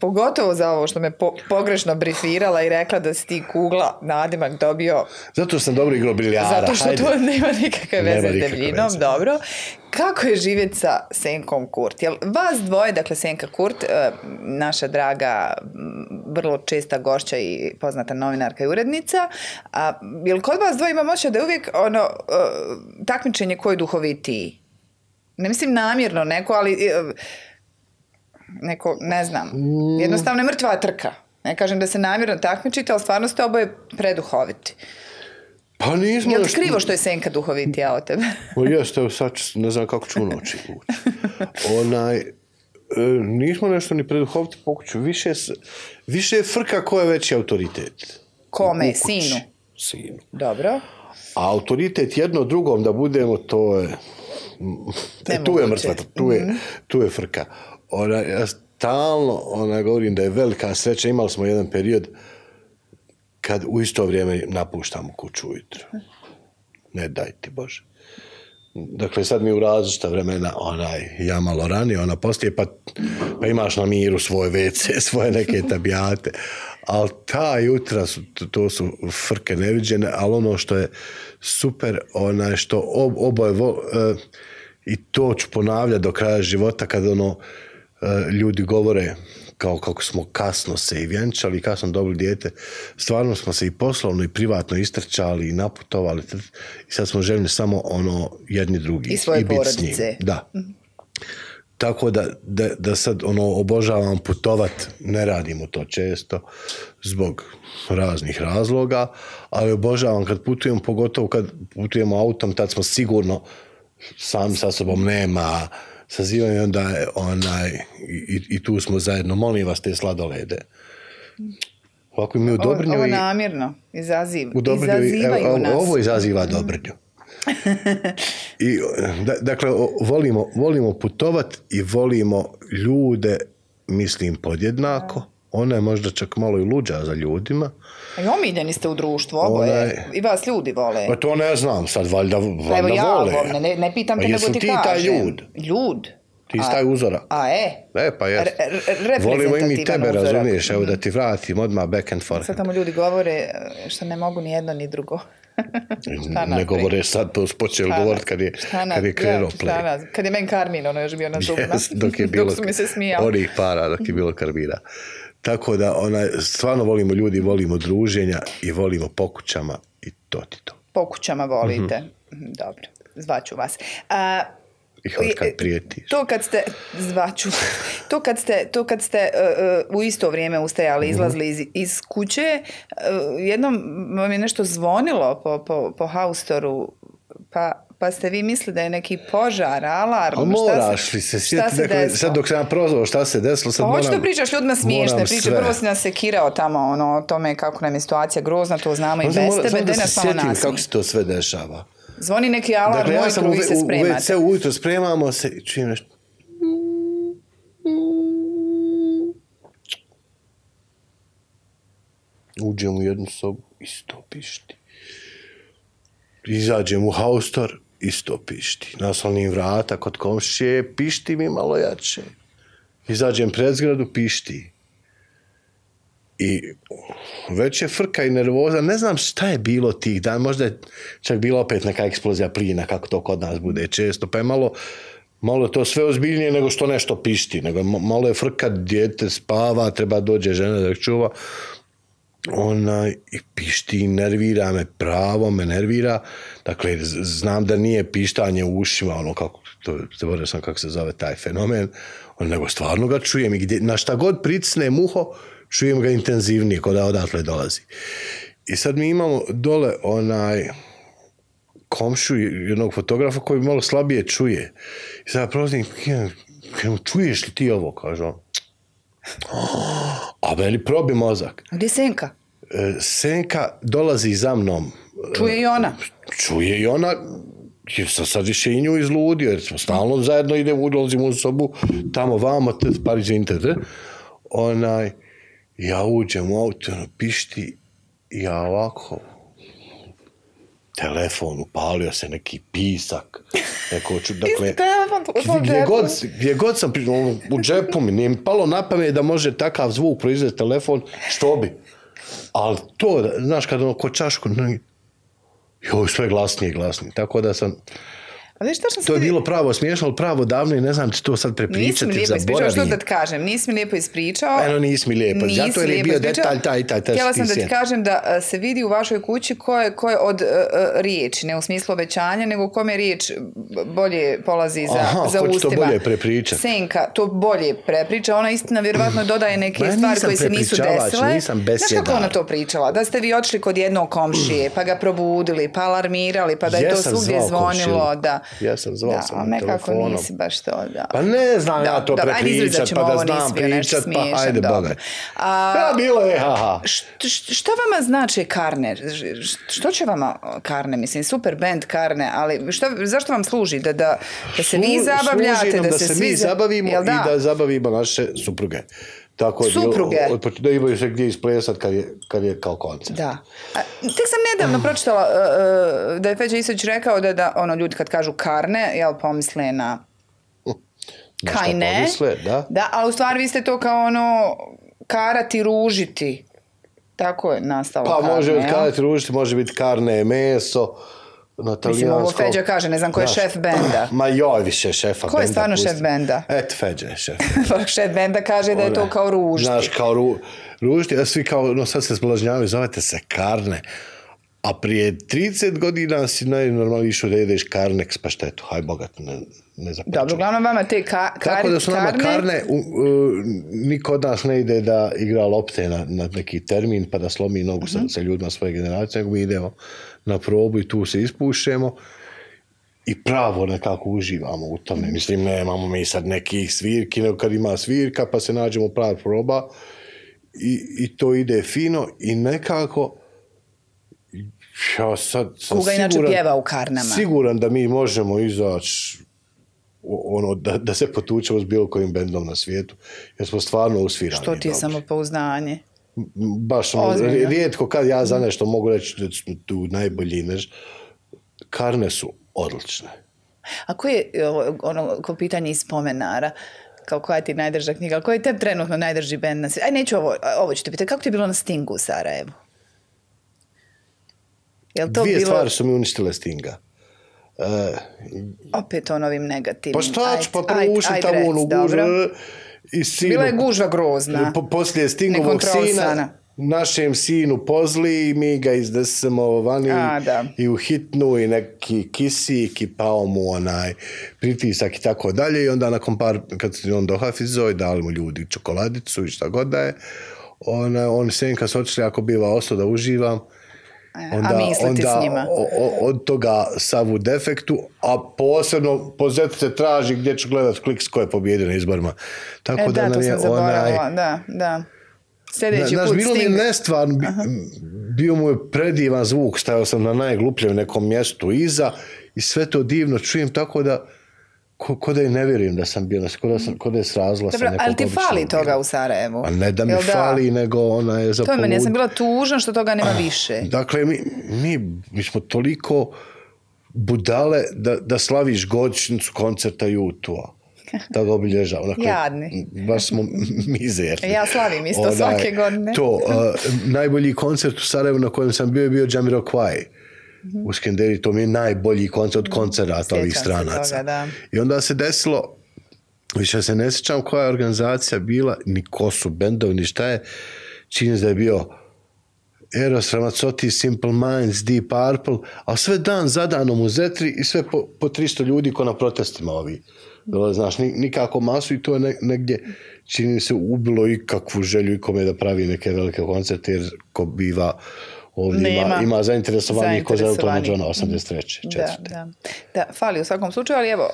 pogotovo za ovo što me po- pogrešno brifirala i rekla da si ti kugla nadimak dobio Zato sam dobro igrao biljara. zato što hajde. to nema nikakve veze s debljinom, dobro. Kako je živjeti sa Senkom Kurt? Jel vas dvoje, dakle Senka Kurt, eh, naša draga, vrlo česta gošća i poznata novinarka i urednica, a jel kod vas dvoje imam da je uvijek ono, eh, takmičenje ko je duhovitiji? Ne mislim namjerno neko, ali eh, neko, ne znam, jednostavno je mrtva trka. Ne kažem da se namjerno takmičite, ali stvarno ste oboje preduhoviti. Pa nismo Je li ti krivo što je Senka duhovitija od tebe? O jeste, evo sad ne znam kako ću u noći. Onaj, e, nismo nešto ni preduhoviti pokuću. Više, više je frka ko je veći autoritet. Kome? Sinu? Sinu. Dobro. A autoritet jedno drugom da budemo, to je... E, tu je Nemoguće. mrtva, tu je, tu je frka. Ona, ja stalno ona, govorim da je velika sreća. Imali smo jedan period kad u isto vrijeme napuštamo kuću ujutro. Ne daj ti Bože. Dakle, sad mi u različita vremena, onaj, ja malo ranije, ona poslije, pa, pa imaš na miru svoje WC, svoje neke tabijate. Ali ta jutra, su, to su frke neviđene, ali ono što je super, onaj, što ob, oboje, vo, e, i to ću ponavljati do kraja života, kad ono, e, ljudi govore kao kako smo kasno se i vjenčali, kasno dobili dijete, stvarno smo se i poslovno i privatno istrčali i naputovali i sad smo željni samo ono jedni drugi. I svoje njim. porodice. Da. Tako da, da, da sad ono obožavam putovat, ne radimo to često zbog raznih razloga, ali obožavam kad putujem, pogotovo kad putujemo autom, tad smo sigurno sami sa sobom nema sazivanje, onda onaj, i, i tu smo zajedno. Molim vas te sladolede. Ovako mi u Dobrnju ovo namjerno izaziv, u Dobrnju, izazivaju evo, nas. ovo izaziva Dobrnju. I, da, dakle, volimo, volimo putovat i volimo ljude, mislim, podjednako. Ona je možda čak malo i luđa za ljudima. A I omiljeni ste u društvu, oboje. Onaj- I vas ljudi vole. Pa to ne znam, sad valjda, valjda Pa evo ja vole. ne, ne pitam te nego ti ti taj ljud? Ljud. Ti si taj uzorak. A e? E, pa jes. Volimo i mi tebe, uzorak. razumiješ, evo da ti vratim odmah back and forth. Sad tamo ljudi govore e, što ne mogu ni jedno ni drugo. šta Ne govore sad, to su počeli govoriti kad je, kad je krenuo play. Kad je men Karmin, ono još bio na zubima. Yes, dok je bilo dok su mi se smijali. onih para, dok je bilo karbira. Tako da, onaj, stvarno volimo ljudi, volimo druženja i volimo pokućama i to ti to. Po kućama volite. Mhm, Dobro, zvaću vas. A, I kad prijetiš. To kad ste, zvaću, to kad ste, to kad ste uh, uh, u isto vrijeme ustajali, izlazili iz, iz kuće, uh, jednom vam je nešto zvonilo po, po, po haustoru, pa, pa ste vi mislili da je neki požar, alarm, A šta se- moraš li se sjetiti, dakle, sad dok sam ja prozvao šta se desilo, sad Pa hoću moram... da pričaš ljudima smiješne priče. Prvo si nas sekirao tamo ono, o tome kako nam je situacija grozna, to znamo i bez moram tebe, da da se sjetim kako se to sve dešava. Zvoni neki alarm, Dakle, ja sam u, vi se u, u spremate. WC ujutro spremamo se i čujem nešto. Uđem u jednu sobu, isto pišti. Izađem u haustor, isto pišti. Naslonim vrata kod komšije, pišti mi malo jače. Izađem pred zgradu, pišti. I već je frka i nervoza, ne znam šta je bilo tih dana, možda je čak bila opet neka eksplozija plina, kako to kod nas bude često, pa je malo, malo je to sve ozbiljnije nego što nešto pišti, nego malo je frka, dijete spava, treba dođe žena da čuva, onaj, i pišti, nervira me, pravo me nervira, dakle, znam da nije pištanje u ušima, ono kako, to, zaboravio sam kako se zove taj fenomen, on, nego stvarno ga čujem i gdje, na šta god pricne muho, čujem ga intenzivnije, kod da odatle dolazi. I sad mi imamo dole onaj komšu jednog fotografa koji malo slabije čuje. I sad prolazim, čuješ li ti ovo? Kaže on. A meni probi mozak. Gdje je Senka? E, Senka dolazi za mnom. Čuje i ona. Čuje i ona, jer sam sad više i nju izludio, jer smo stalno zajedno idemo, ulazimo u sobu, tamo vamo, te, par izvinite, te. Onaj, ja uđem u auto, ono, pišti, ja ovako, telefon, upalio se neki pisak, neko ću, dakle, telefon gdje god, gdje god sam, ono, u džepu mi, nije mi palo na pamet da može takav zvuk proizvesti telefon, što bi. Ali to, znaš, kad ono ko čašku, joj, sve glasnije i glasnije. Tako da sam, A znaš šta sam to je bilo pravo smiješno, ali pravo davno i ne znam ti to sad Nisi prepričati, mi lijepo ispričao, što da ti kažem, nisi mi lijepo ispričao. Eno, nisi mi lijepo, Nisi zato jer je bio ispričao. detalj taj, taj, taj, Htjela što sam da ti kažem da a, se vidi u vašoj kući ko je, ko je od uh, riječi, ne u smislu obećanja, nego kome riječ bolje polazi za, Aha, za će to ustima. bolje prepričat? Senka to bolje prepriča, ona istina vjerovatno dodaje neke Ma stvari koje se nisu desile. nisam Znaš kako besjedar. ona to pričala? Da ste vi otišli kod jednog komšije, pa ga probudili, pa alarmirali, pa da je to svugdje zvonilo. komšiju. Da. Jesam, zvao da, sam ali nekako telefonom. nisi baš to, da. Pa ne znam ja to prepričat, pa da znam pričat, pa ajde dobro. boga. A- Ja, bilo je, haha. Št- št- Šta vama znači Karne? Što će vama Karne? Mislim, super band Karne, ali šta, zašto vam služi? Da, da, da se vi zabavljate, da, da se, mi za- zabavimo i da zabavimo naše supruge. Tako je bilo, Supruge. od da imaju se gdje isplesat kad je, kad je kao koncert. Da. A, tek sam nedavno pročitala uh, da je Feđa Isać rekao da, da ono, ljudi kad kažu karne, jel, pomisle na šta kajne. pomisle, da. Da, a u stvari vi ste to kao ono karati, ružiti. Tako je nastalo Pa karne, može jel? odkadati ružiti, može biti karne, meso, na Mislim, ovo Feđa kaže, ne znam ko je Znaš, šef benda. Ma joj, više šefa Ko je benda, stvarno pusti. šef benda? Et, Feđa je šef. Pa šef benda kaže da je to kao ružiti. Znaš, kao ru, ružiti, a svi kao, no sad se zblažnjavaju, zovete se karne. A prije 30 godina si najnormalnije išao da jedeš karneks, pa šta je to, haj bogat, ne, ne. Dobro, uglavnom vama te ka, kar, Tako da su nama karne, karne, u, u, niko od nas ne ide da igra lopte na, na neki termin pa da slomi nogu Mhm. sa, sa ljudima svoje generacije, nego mi idemo na probu i tu se ispušemo i pravo nekako uživamo u tome. Mislim, nemamo mi sad nekih svirki, nego kad ima svirka pa se nađemo prava proba i, i to ide fino i nekako ja sad sam Kuga inače siguran- pjeva u Karnama. Siguran da mi možemo izaći ono, da, da se potučemo s bilo kojim bendom na svijetu, jer smo stvarno usvirani. Što ti je dobri. samopouzdanje? Baš, ono, rijetko kad ja za nešto mogu reći da smo tu najbolji, neš. Karne su odlične. A koji je, ono, ko pitanje iz spomenara, kao koja ti najdrža knjiga, koji je te trenutno najdrži bend na svijetu? Aj, neću ovo, ovo ću te pitati, kako ti je bilo na Stingu u Sarajevu? Jel to Dvije bilo stvari su mi uništile Stinga. E, opet on ovim negativnim? pa šta ću, pa provušim ajde, tamo gužu i sinu, Bila je gužva grozna. Po, poslije Stingovog sina, našem sinu pozli i mi ga izdesemo vani A, i u hitnu i neki kisik i pao mu onaj pritisak i tako dalje. I onda nakon par, kad se on dohafizao i dali mu ljudi čokoladicu i šta god da je, ona, on sen kad su otišli ako biva ostao da uživam, E, a misliti s njima. o- o- od toga savu defektu, a posebno pozet se traži gdje ću gledat kliks ko je pobjedio na izborima. Tako E, da, da, nam to je sam onaj... da, da. Sljedeći Znaš, put bilo mi nestvarno, bio mu je predivan zvuk, stajao sam na najglupljem nekom mjestu iza i sve to divno čujem, tako da ko, ko da i ne vjerujem da sam bio, na- ko da, sam, ko da je srazla sa Dobro, nekog ali ti fali toga bila. u Sarajevu? A ne da mi Jel fali, nego ona je za To je meni, ja sam bila tužna što toga nema više. Dakle, mi, mi, mi smo toliko budale da, da slaviš godišnjicu koncerta YouTube-a. Da ga obilježava. Dakle, Jadni. Baš smo mizerni. Ja slavim isto svake godine. To, uh, najbolji koncert u Sarajevu na kojem sam bio je bio Jamiroquai. U Skenderi, to mi je najbolji koncert od koncerata ovih stranaca. toga, da. I onda se desilo, više se ne sjećam koja je organizacija bila, ni ko su bendovi, ni šta je, čini da je bio Eros Ramazzotti, Simple Minds, Deep Purple, a sve dan za danom u Zetri i sve po, po 300 ljudi ko na protestima ovi. Znaš, ni- nikako masu i to je ne- negdje čini se ubilo i kakvu želju ikome da pravi neke velike koncerte jer ko biva ovdje ima, Nema ima zainteresovanih ko za Eltona. Johna 83. Da, da. da, fali u svakom slučaju, ali evo,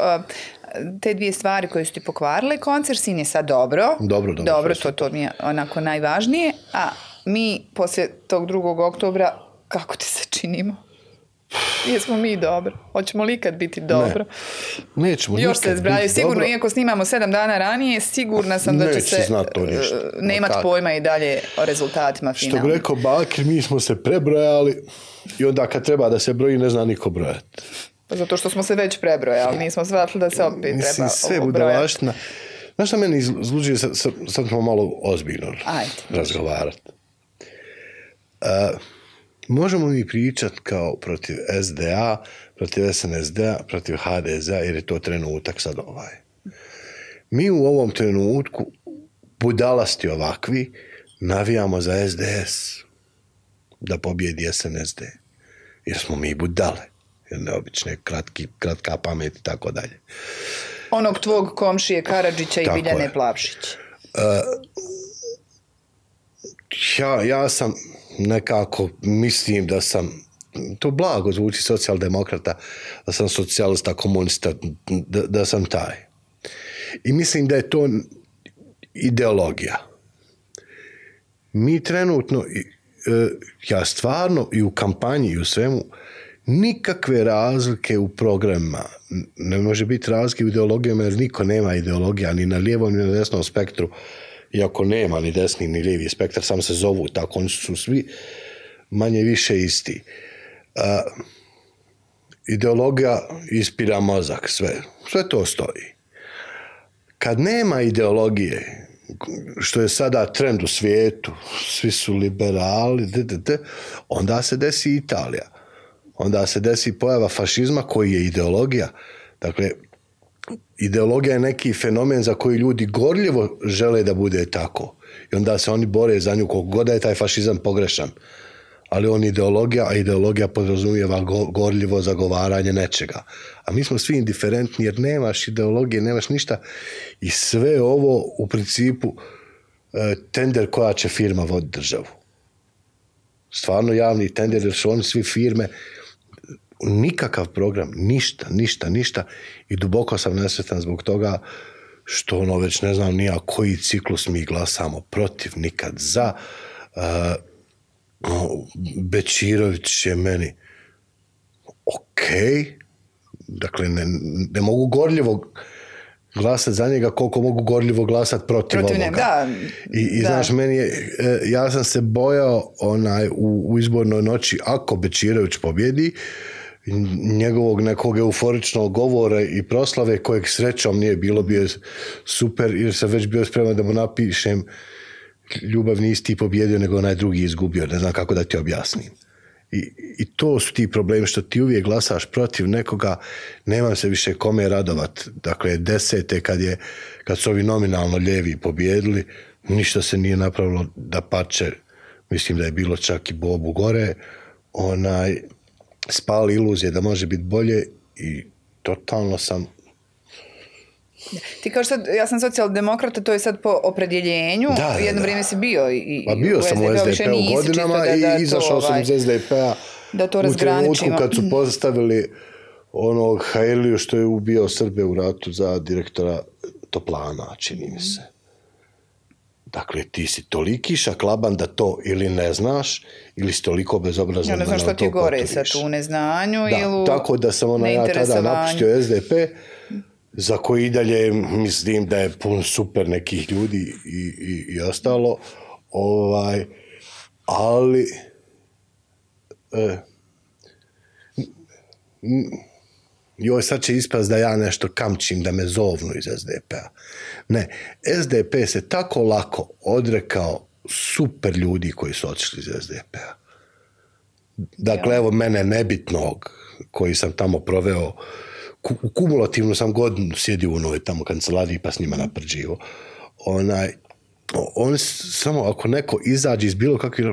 te dvije stvari koje su ti pokvarile koncert, sin je sad dobro. Dobro, dobro, Dobro, to, to mi je onako najvažnije. A mi, poslije tog drugog oktobra, kako ti se činimo? Jesmo mi dobro? Hoćemo li ikad biti dobro? Nećemo Još se zbrajaju, biti sigurno, dobro. iako snimamo sedam dana ranije, sigurna sam da će Neće se znat to ništa. uh, nemat pojma i dalje o rezultatima Što bi rekao Bakir, mi smo se prebrojali i onda kad treba da se broji, ne zna niko brojati. Pa Zato što smo se već prebrojali, nismo shvatili da se opet treba Mislim, sve obrojati. budalaština. Znaš šta meni izluđuje, sad, sad, ćemo malo ozbiljno Ajde. razgovarati. E, možemo mi pričat kao protiv SDA, protiv SNSD-a, protiv HDZ-a, jer je to trenutak sad ovaj. Mi u ovom trenutku, budalasti ovakvi, navijamo za SDS da pobjedi SNSD. Jer smo mi budale. Jer neobične, kratki, kratka pamet i tako dalje. Onog tvog komšije Karadžića i Tako Biljane je. Plavšić. Ja, ja sam nekako, mislim da sam, to blago zvuči socijaldemokrata, da sam socijalista, komunista, da, da sam taj. I mislim da je to ideologija. Mi trenutno, e, ja stvarno i u kampanji i u svemu, nikakve razlike u programima. Ne može biti razlike u ideologijama jer niko nema ideologija ni na lijevom ni na desnom spektru iako nema ni desni ni lijevi spektar, samo se zovu tako, oni su svi manje više isti. A, ideologija ispira mozak, sve. Sve to stoji. Kad nema ideologije, što je sada trend u svijetu, svi su liberali, d, onda se desi Italija. Onda se desi pojava fašizma koji je ideologija. Dakle, ideologija je neki fenomen za koji ljudi gorljivo žele da bude tako. I onda se oni bore za nju koliko god je taj fašizam pogrešan. Ali on ideologija, a ideologija podrazumijeva go, gorljivo zagovaranje nečega. A mi smo svi indiferentni jer nemaš ideologije, nemaš ništa. I sve ovo u principu e, tender koja će firma voditi državu. Stvarno javni tender jer su oni svi firme nikakav program, ništa, ništa, ništa i duboko sam nesretan zbog toga što ono već ne znam nija koji ciklus mi glasamo protiv, nikad za. Uh, Bečirović je meni ok, dakle ne, ne mogu gorljivo glasati za njega koliko mogu gorljivo glasati protiv, Protiv ovoga. da. I, i Da. znaš, meni je, e, ja sam se bojao onaj, u, u izbornoj noći, ako Bečirović pobjedi, njegovog nekog euforičnog govora i proslave kojeg srećom nije bilo, bio super, jer sam već bio spreman da mu napišem ljubav nisi ti pobjedio, nego onaj drugi izgubio. Ne znam kako da ti objasnim. I, I to su ti problemi što ti uvijek glasaš protiv nekoga, nemam se više kome radovat. Dakle, desete kad, je, kad su ovi nominalno ljevi pobjedili, ništa se nije napravilo da pače, mislim da je bilo čak i Bobu gore, onaj, spali iluzije da može biti bolje i totalno sam Ti kao što, ja sam socijaldemokrata, to je sad po opredjeljenju. Da, da, Jedno vrijeme si bio i, Pa bio sam u SDP-u, godinama da- da i izašao sam ovaj, iz SDP-a da to u trenutku kad su postavili onog Hajliju što je ubio Srbe u ratu za direktora Toplana, čini mi se. Dakle, ti si toliki šaklaban da to ili ne znaš, ili si toliko bezobrazan Ja ne znam da što ti gore potvrdiš. sad u neznanju Da, ili tako da sam ono ja tada napustio SDP, za koji i dalje mislim da je pun super nekih ljudi i, i, i ostalo, ovaj, ali e, n- joj sad će ispast da ja nešto kamčim, da me zovnu iz SDP-a. Ne, SDP se tako lako odrekao super ljudi koji su otišli iz SDP-a. Dakle, evo mene nebitnog koji sam tamo proveo ku- u kumulativnu sam godinu sjedio u onoj tamo kancelariji pa s njima naprđivo. Onaj, on samo ako neko izađe iz bilo kakvih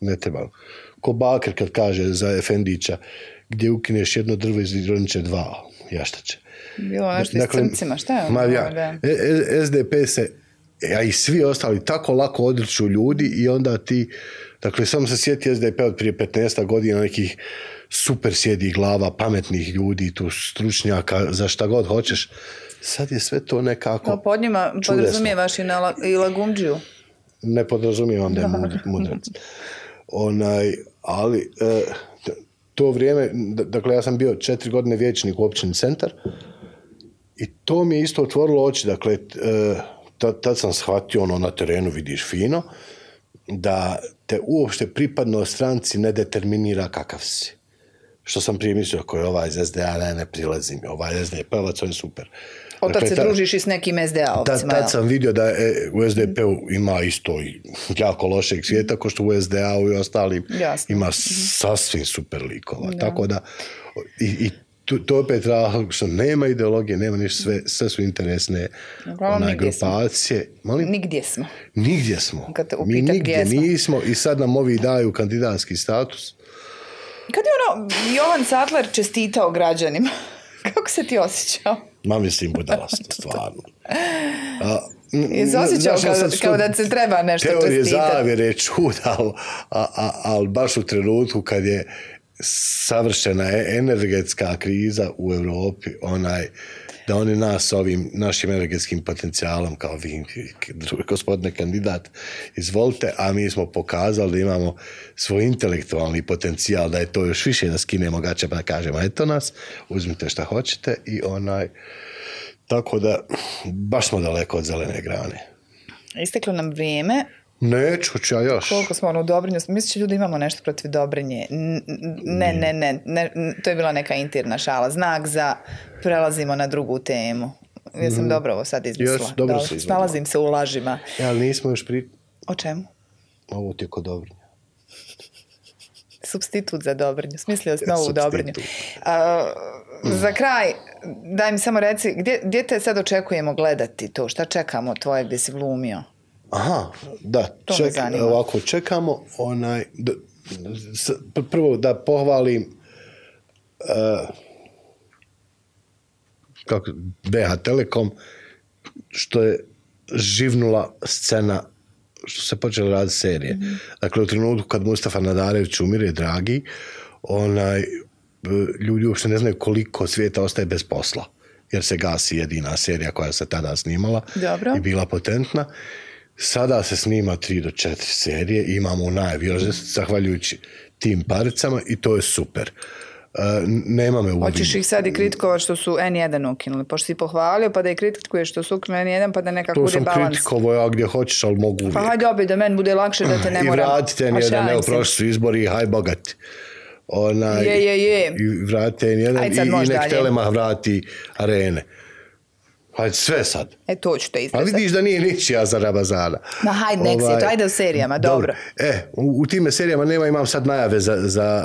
ne treba. Ko Bakr kad kaže za Efendića gdje ukineš jedno drvo izrodit će dva jaštače. Bilo nešto dakle, s crncima, šta je ono? Ma ja, Da. E- E- SDP se, a i svi ostali, tako lako odriču ljudi i onda ti, dakle, samo se sjeti SDP od prije 15 godina nekih super sjedi glava, pametnih ljudi, tu stručnjaka, za šta god hoćeš. Sad je sve to nekako... No, pod njima podrazumijevaš i, na, i Lagumđiju. ne podrazumijevam da je mud- mudrac. Onaj, ali e, to vrijeme, dakle ja sam bio četiri godine vijećnik u općini centar i to mi je isto otvorilo oči, dakle e, tad, tad sam shvatio ono na terenu vidiš fino, da te uopšte pripadnost stranci ne determinira kakav si. Što sam prije mislio, ako je ovaj iz SDA, ne, ne prilazi mi, ovaj SDP-ovac, on je super. Od tad Dakle, se družiš i s nekim Tad, SDA-ovcima. tad jel? sam vidio da je u SDP-u ima isto i jako lošeg svijeta, ko što u SDA-u i ostalim Jasno. ima sasvim super likova. Tako da, i, i to je opet razlog što nema ideologije, nema ništa, sve, sve su interesne Uglavnom onaj, nigdje smo. grupacije. Molim? Nigdje smo. Nigdje smo. Kad te Mi nigdje gdje smo. nismo i sad nam ovi daju kandidatski status. Kad je ono, Jovan Sattler čestitao građanima, kako se ti osjećao? Ma mislim budala sam, stvarno. A, n- Jesi n- osjećao znaš, ja kao, sam kao da se treba nešto Teorije čestitati? zavjere čuda, ali a, a, al baš u trenutku kad je savršena e- energetska kriza u Europi, onaj, da oni nas ovim našim energetskim potencijalom kao vi, gospodine kandidat, izvolite, a mi smo pokazali da imamo svoj intelektualni potencijal, da je to još više da skinemo gače pa da kažemo, eto nas, uzmite šta hoćete i onaj, Tako da, baš smo daleko od zelene grane. Isteklo nam vrijeme. Neću, hoću ja još. Koliko smo ono u Dobrinju, mislim će ljudi imamo nešto protiv Dobrinje. Ne, ne, ne, ne, to je bila neka intirna šala. Znak za prelazimo na drugu temu. Ja sam dobro ovo sad izmislila. Jesu, dobro. Snalazim se u lažima. Ali nismo još pri... O čemu? Ovo ti je kod Dobrinja. Substitut za Dobrinju. Smislio sam novu. Dobrinju. A, za kraj, daj mi samo reci, gdje, gdje te sad očekujemo gledati to? Šta čekamo tvoje gdje si glumio? Aha, da, To ček, ovako čekamo, onaj, d, s- pr- prvo da pohvalim uh, kako, BH Telekom, što je živnula scena što se počela raditi serije. Mhm. Dakle, u trenutku kad Mustafa Nadarević umire, dragi, onaj, b- ljudi uopšte ne znaju koliko svijeta ostaje bez posla. Jer se gasi jedina serija koja se tada snimala Dobro. i bila potentna. Sada se snima 3 do 4 serije, imamo u najavi još zahvaljujući tim paricama i to je super. E, nema me u Hoćeš ih sad i kritikovati što su N1 ukinuli, pošto si pohvalio pa da i kritikuješ što su ukinuli N1 pa da nekako To bude sam balans. kritikovao ja gdje hoćeš, ali mogu uvijek. Pa hajde opet da meni bude lakše da te ne I moram. vratite Pa N1, šalim evo prošli su izbori, haj bogati. Onaj, Je, je, je. I vratite N1 Ajde i, i nek. Telemah vrati arene. Hajde, sve sad. E, to ću te A izrezati. vidiš da nije ničija za Rabazana. Ma hajde, nek to, ajde u serijama, dobro. E, u, u time serijama nema, imam sad najave za, za,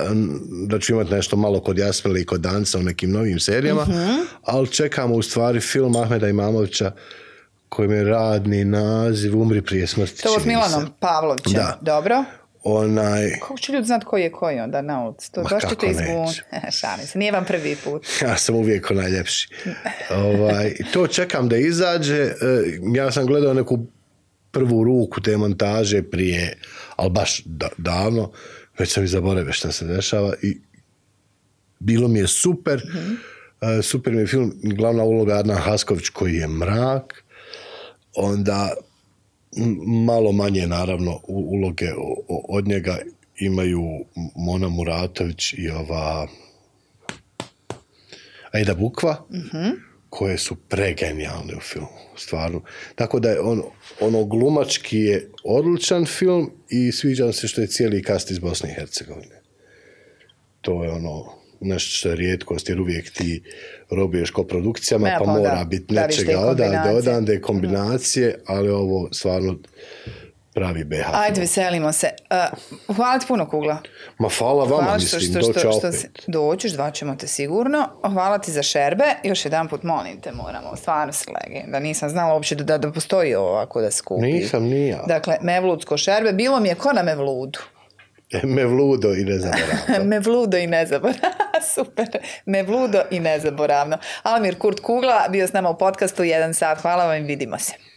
da ću imati nešto malo kod Jasmile i kod Danca u nekim novim serijama, Mhm. ali čekamo u stvari film Ahmeda Imamovića kojim je radni naziv Umri prije smrti. To s. Milanom Pavlovićem. Da. Dobro. Onaj, Kako će ljudi znati koji je koji onda na ulici? To kako ćete izbun. Šalim se, nije vam prvi put. ja sam uvijek ko najljepši. ovaj, to čekam da izađe. E, Ja sam gledao neku prvu ruku te montaže prije, ali baš da, davno, već sam i zaboravio šta se dešava i bilo mi je super. E, super mi je film, glavna uloga Adnan Hasković koji je mrak, onda malo manje naravno uloge od njega imaju Mona Muratović i ova Aida Bukva, koje su pregenijalne u filmu, stvarno. Tako da je on, ono glumački je odličan film i sviđa se što je cijeli kast iz Bosne i Hercegovine. To je ono je rijetkost, jer uvijek ti robiješ koprodukcijama, Ja, pa pa mora da, biti nečega odande, kombinacije. odande, kombinacije, ali ovo stvarno pravi BH. Ajde, veselimo se. Uh, hvala ti puno, Kugla. Ma hvala vama, Hvala što, mislim, što, što, opet. si- doćeš, zvaćemo te sigurno. Hvala ti za šerbe. Još jedan put molim te, moramo, stvarno si legenda. Nisam znala uopće da, da postoji ovako da se kupi. Nisam ni ja. Dakle, mevludsko šerbe. Bilo mi je ko na mevludu. Mevludo i ne zaboravno. Mevludo i nezaboravno. Super. Mevludo i nezaboravno. Alamir Kurt Kugla bio s nama u podcastu jedan sat. Hvala vam i vidimo se.